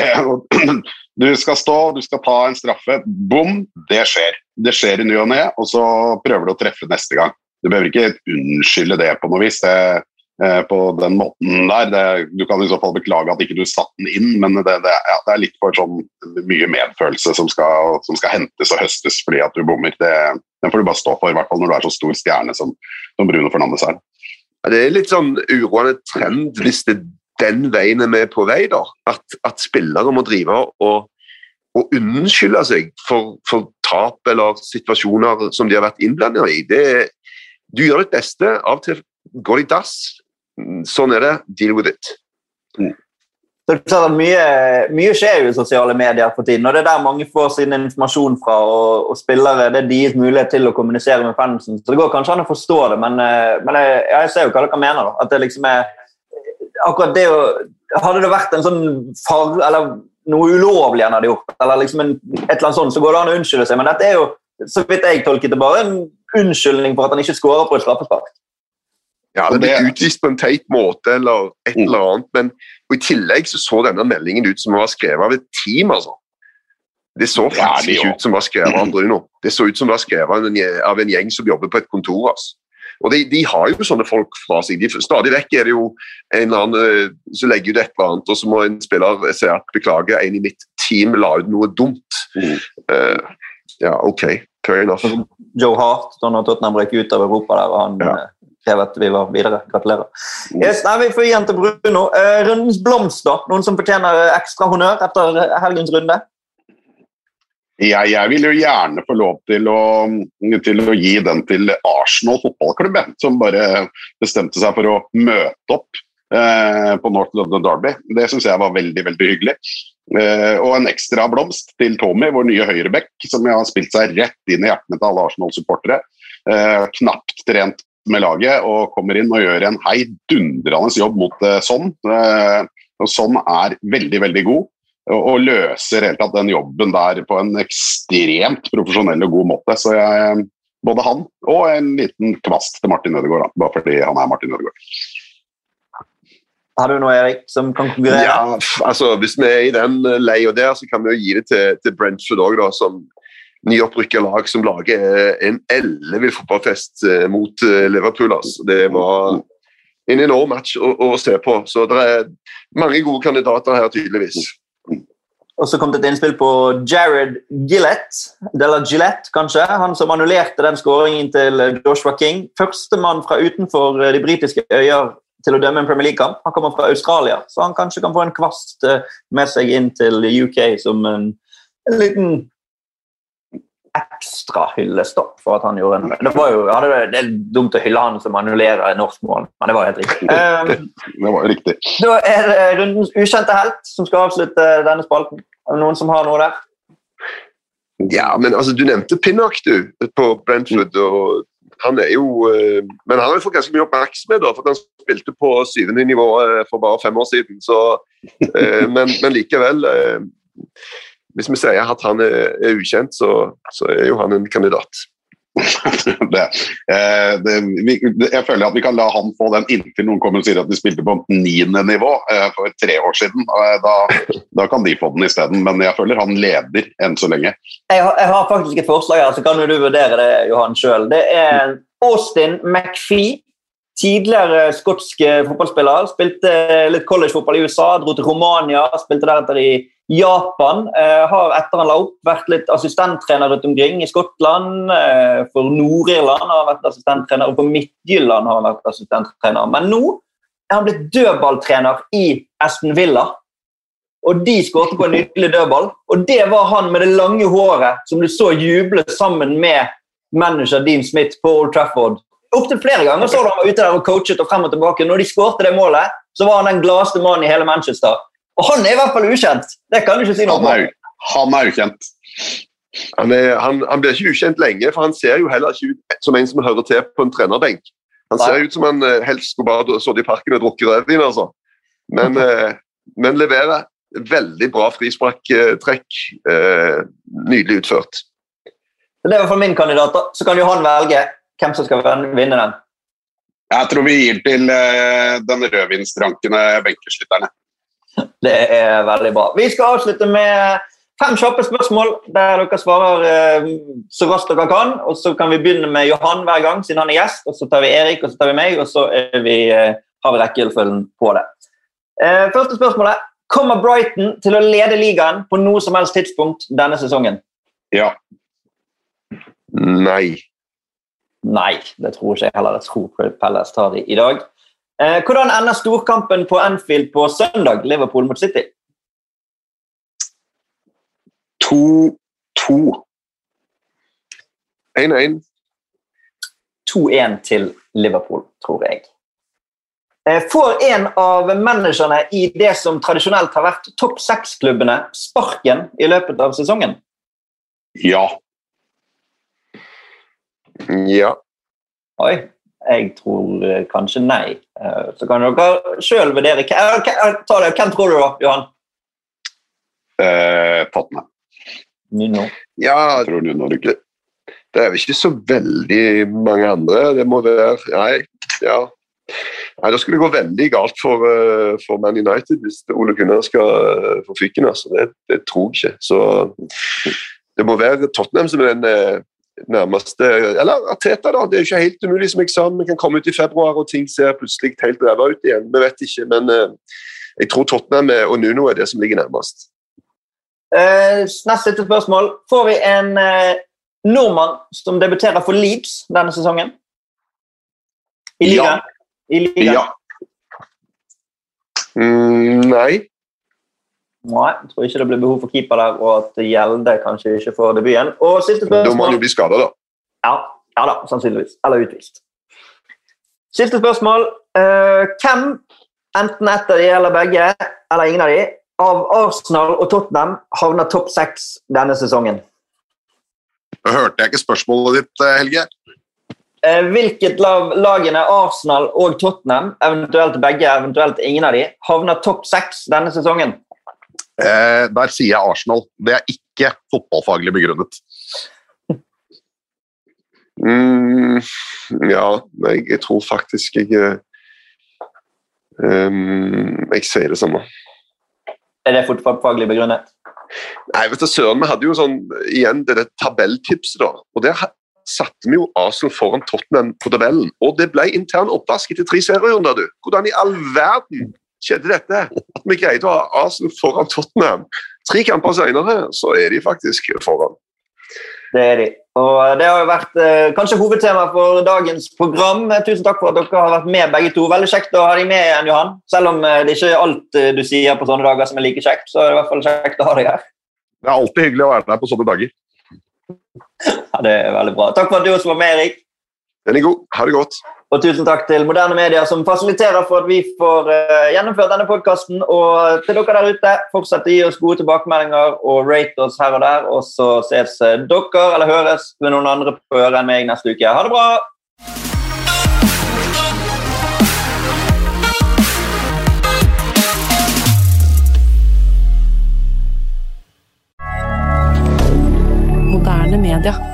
S2: du skal stå, du skal ta en straffe. Bom! Det skjer. Det skjer i ny og ne, og så prøver du å treffe neste gang. Du behøver ikke unnskylde det på noe vis. Det, eh, på den måten der. Det, du kan i så fall beklage at ikke du satte den inn, men det, det, ja, er litt for sånn mye medfølelse som skal, som skal, hentes og høstes fordi at du bommer. den får du bare stå for, i hvert fall når du er så stor stjerne som, som Bruno Fernandes er.
S3: Det er litt sånn uroende trend hvis det den veien er vi på vei. da, At, at spillere må drive og, og unnskylde seg for, for, tap eller situasjoner som de har vært innblandet i. Det, du gjør ditt beste. Av og til går det i dass. Sånn er det. Deal with it.
S1: Mm. Mye, mye, skjer jo i sosiale medier for tiden, og det er der mange får sin informasjon fra. Og, og spillere, Det er deres mulighet til å kommunisere med fansen. Så Det går kanskje an å forstå det, men, eh, men jeg, jeg, ser jo hva dere mener. da, at det liksom er akkurat det å Hadde det vært en sånn far, eller noe ulovlig han hadde gjort, eller liksom en, et eller annet sånt, så går det an å unnskylde seg. Men dette er jo, så vidt jeg tolket det, bare en unnskyldning for at han ikke skårer på et straffespark.
S3: Ja, det ble utvist på en teit måte eller et mm. eller annet, men i tillegg så, så denne meldingen ut som den var skrevet av et team. altså. Det så faktisk ikke ut som var skrevet av Bruno. Det så ut som det var skrevet av en, av en gjeng som jobber på et kontor. altså. Og de, de, har jo sånne folk fra seg. De, stadig vekk er det jo en eller annen eh, som legger ut et eller annet, og så må en spiller si at beklager, en i mitt team la ut noe dumt. Mm. Uh, ja, OK. Fair enough.
S1: Joe Hart, da når Tottenham røk ut av Europa der, og han ja. Eh, krev at vi var videre. Gratulerer. Mm. Yes, nei, Vi får igjen til Bruno. Uh, rundens blomst, da? Noen som fortjener ekstra honnør etter helgens runde?
S2: Jeg, jeg, vil jo gjerne få lov til å, til å, gi den til Arsenal fotballklubb, som bare bestemte seg for å møte opp eh, på North London Derby. Det syns jeg var veldig veldig hyggelig. Eh, og en ekstra blomst til Tommy, vår nye høyreback, som har spilt seg rett inn i hjertene til alle Arsenal-supportere. Eh, knapt trent med laget og kommer inn og gjør en heidundrende jobb mot eh, Sånn. og Sånn er veldig, veldig god og løser helt tatt den jobben der på en ekstremt profesjonell og god måte. Så jeg, både han og en liten kvast til Martin Ødegaard, bare fordi han er Martin Ødegaard.
S1: Har du noe, Erik, som kan konkurrere?
S3: Ja, altså, Hvis vi er i den leia der, så kan vi jo gi det til, til Brentford òg, som nyopprykka lag som lager en ellevill fotballfest eh, mot eh, Liverpool. Altså. Det var en enorm match å, å, se på. Så det er mange gode kandidater her, tydeligvis.
S1: Og så kom det et innspill på Jared Gillett, eller Gillette, kanskje. Han som annullerte den skåringen til Joshua King. Førstemann fra utenfor de britiske øyer til å dømme en Premier League-kamp. Han kommer fra Australia, så han kanskje kan få en kvast eh, med seg inn til UK som en, en liten ekstra hyllestopp for at han gjorde en Det, var jo, ja, det er dumt å hylle han som annullerer norsk mål, men det var helt riktig. Um,
S2: det var riktig.
S1: Da er det rundens ukjente helt som skal avslutte denne spalten. Er det noen som har noe der?
S3: Ja, men altså, Du nevnte Pinnock du, på Brentford. og han er jo, uh, Men han har jo fått ganske mye oppmerksomhet, da, for han spilte på syvende nivå uh, for bare fem år siden. Så, uh, men, men, likevel hvis vi sier at han er, er ukjent, så, så, er jo han en kandidat.
S2: det, eh, det, vi, jeg føler at vi kan la han få den inntil noen kommer og sier at de spilte på niende nivå eh, for tre år siden. Eh, da, da, kan de få den isteden, men jeg føler han leder enn så lenge.
S1: Jeg har, jeg har faktisk et forslag her, så kan du vurdere det, Johan sjøl. Det er Austin McFee tidligere skotsk fotballspiller. Spilte litt collegefotball i USA, dro til Romania, spilte deretter i Japan. Eh, har etter han la opp vært litt assistenttrener rundt omkring. I Skottland, eh, for Nord-Irland har han vært assistenttrener, og for Midtjylland har han vært assistenttrener. Men nå er han blitt dødballtrener i Aston Villa. Og de skåret på en nydelig dødball. Og det var han med det lange håret som du så juble sammen med manager Dean Smith på Old Trafford Opptil flere ganger så du han var ute der og coachet og frem og tilbake. Når de skårte det målet, så var han den gladeste mannen i hele Manchester. Og han er i hvert fall ukjent. Det kan du ikke si noe om.
S2: Han er ukjent.
S3: Han, er, han, han, blir ikke ukjent lenge, for han ser jo heller ikke ut som en som hører til på en trenerbenk. Han ser ut som han eh, helst skulle bare sittet i parken og drukket rødvin, altså. Men, eh, men leverer veldig bra frisparktrekk. Eh, nydelig utført.
S1: Det er i hvert fall min kandidat. Så kan jo han velge hvem som skal vinne den?
S2: Jeg tror vi gir til den rødvinsdrankende benkeslitterne.
S1: Det er veldig bra. Vi skal avslutte med fem kjappe spørsmål der dere svarer uh, så raskt dere kan. og Så kan vi begynne med Johan hver gang, siden han er gjest. og Så tar vi Erik og så tar vi meg, og så vi, uh, har vi rekkefølgen på det. første spørsmålet. Kommer Brighton til å lede ligaen på noe som helst tidspunkt denne sesongen?
S2: Ja.
S3: Nei.
S1: Nei, det tror ikke jeg heller. Jeg tror Palace tar de i dag. Eh, hvordan ender storkampen på Anfield på søndag, Liverpool mot City?
S2: 2-2.
S3: 1-1.
S1: 2-1 til Liverpool, tror jeg. Eh, får en av managerne i det som tradisjonelt har vært topp seks-klubbene, sparken i løpet av sesongen?
S2: Ja.
S3: Ja.
S1: Oi. Jeg tror uh, kanskje nei. Uh, så kan dere sjøl vurdere. Hvem tror du, da, Johan?
S2: Eh, Tottenham.
S1: Nuno.
S3: Ja, jeg tror Nuno rykker. Det er vel ikke så veldig mange andre. Det må være Nei, ja. Nei, Da skulle det gå veldig galt for, for Man United hvis Ole Gunnar skal få fyken. Altså. Det, det, tror jeg ikke. Så det må være Tottenham som er den nærmeste Eller Ateta, da. Det er jo ikke helt umulig, som eksamen kan komme ut i februar, og ting ser plutselig helt ræva ut igjen. Vi vet ikke, men jeg tror Tottenham og Nuno er det som ligger nærmest.
S1: neste spørsmål. Får vi en nordmann som debuterer for Leeds denne sesongen? I ligaen? Ja. I ligaen?
S3: Ja. Mm, nei.
S1: Nei, jeg tror ikke det blir behov for keeper der, og at Gjelde kanskje ikke får debuten. Og siste spørsmål.
S3: Da må han jo bli skada, da.
S1: Ja, ja da, sannsynligvis. Eller utvist. Siste spørsmål. Uh, hvem, enten ett av de eller begge, eller ingen av de, av Arsenal og Tottenham havner topp seks denne sesongen?
S2: Da hørte jeg ikke spørsmålet ditt, eh, Helge.
S1: Eh, hvilket av lagene, Arsenal og Tottenham, eventuelt begge, eventuelt ingen av de, havner topp seks denne sesongen?
S2: Eh, der sier jeg Arsenal. Det er ikke fotballfaglig begrunnet.
S3: Mm, ja, jeg, jeg, tror faktisk jeg um, Jeg sier det samme.
S1: Er det fotballfaglig begrunnet?
S3: Nei, vet du, Søren, vi hadde jo sånn, igjen det, der tabelltipset, da. og Der satte vi jo Arsenal foran Tottenham på tabellen. Og det ble intern oppvask etter tre serierunder, du. Hvordan i all verden skjedde dette? At vi greide å ha Arsenal foran Tottenham. Tre kamper senere så er de faktisk foran.
S1: Det er de. Og det har jo vært eh, kanskje hovedtema for dagens program. Tusen takk for at dere har vært med, begge to. Veldig kjekt å ha deg med igjen, Johan. Selv om eh, det ikke er alt eh, du sier på sånne dager som er like kjekt, så er det i hvert fall kjekt å ha deg her.
S2: Det er alltid hyggelig å være der på sånne dager.
S1: Ja, det er veldig bra. Takk for at du også var med, Erik.
S3: Den er god. Ha det godt.
S1: Og tusen takk til Moderne Media, som fasiliterer for at vi får eh, gjennomført denne podkasten. Og til dere der ute, fortsett å gi oss gode tilbakemeldinger og rate oss her og der. Og så ses eh, dere, eller høres, med noen andre på øret enn meg neste uke. Ha det bra! moderne media.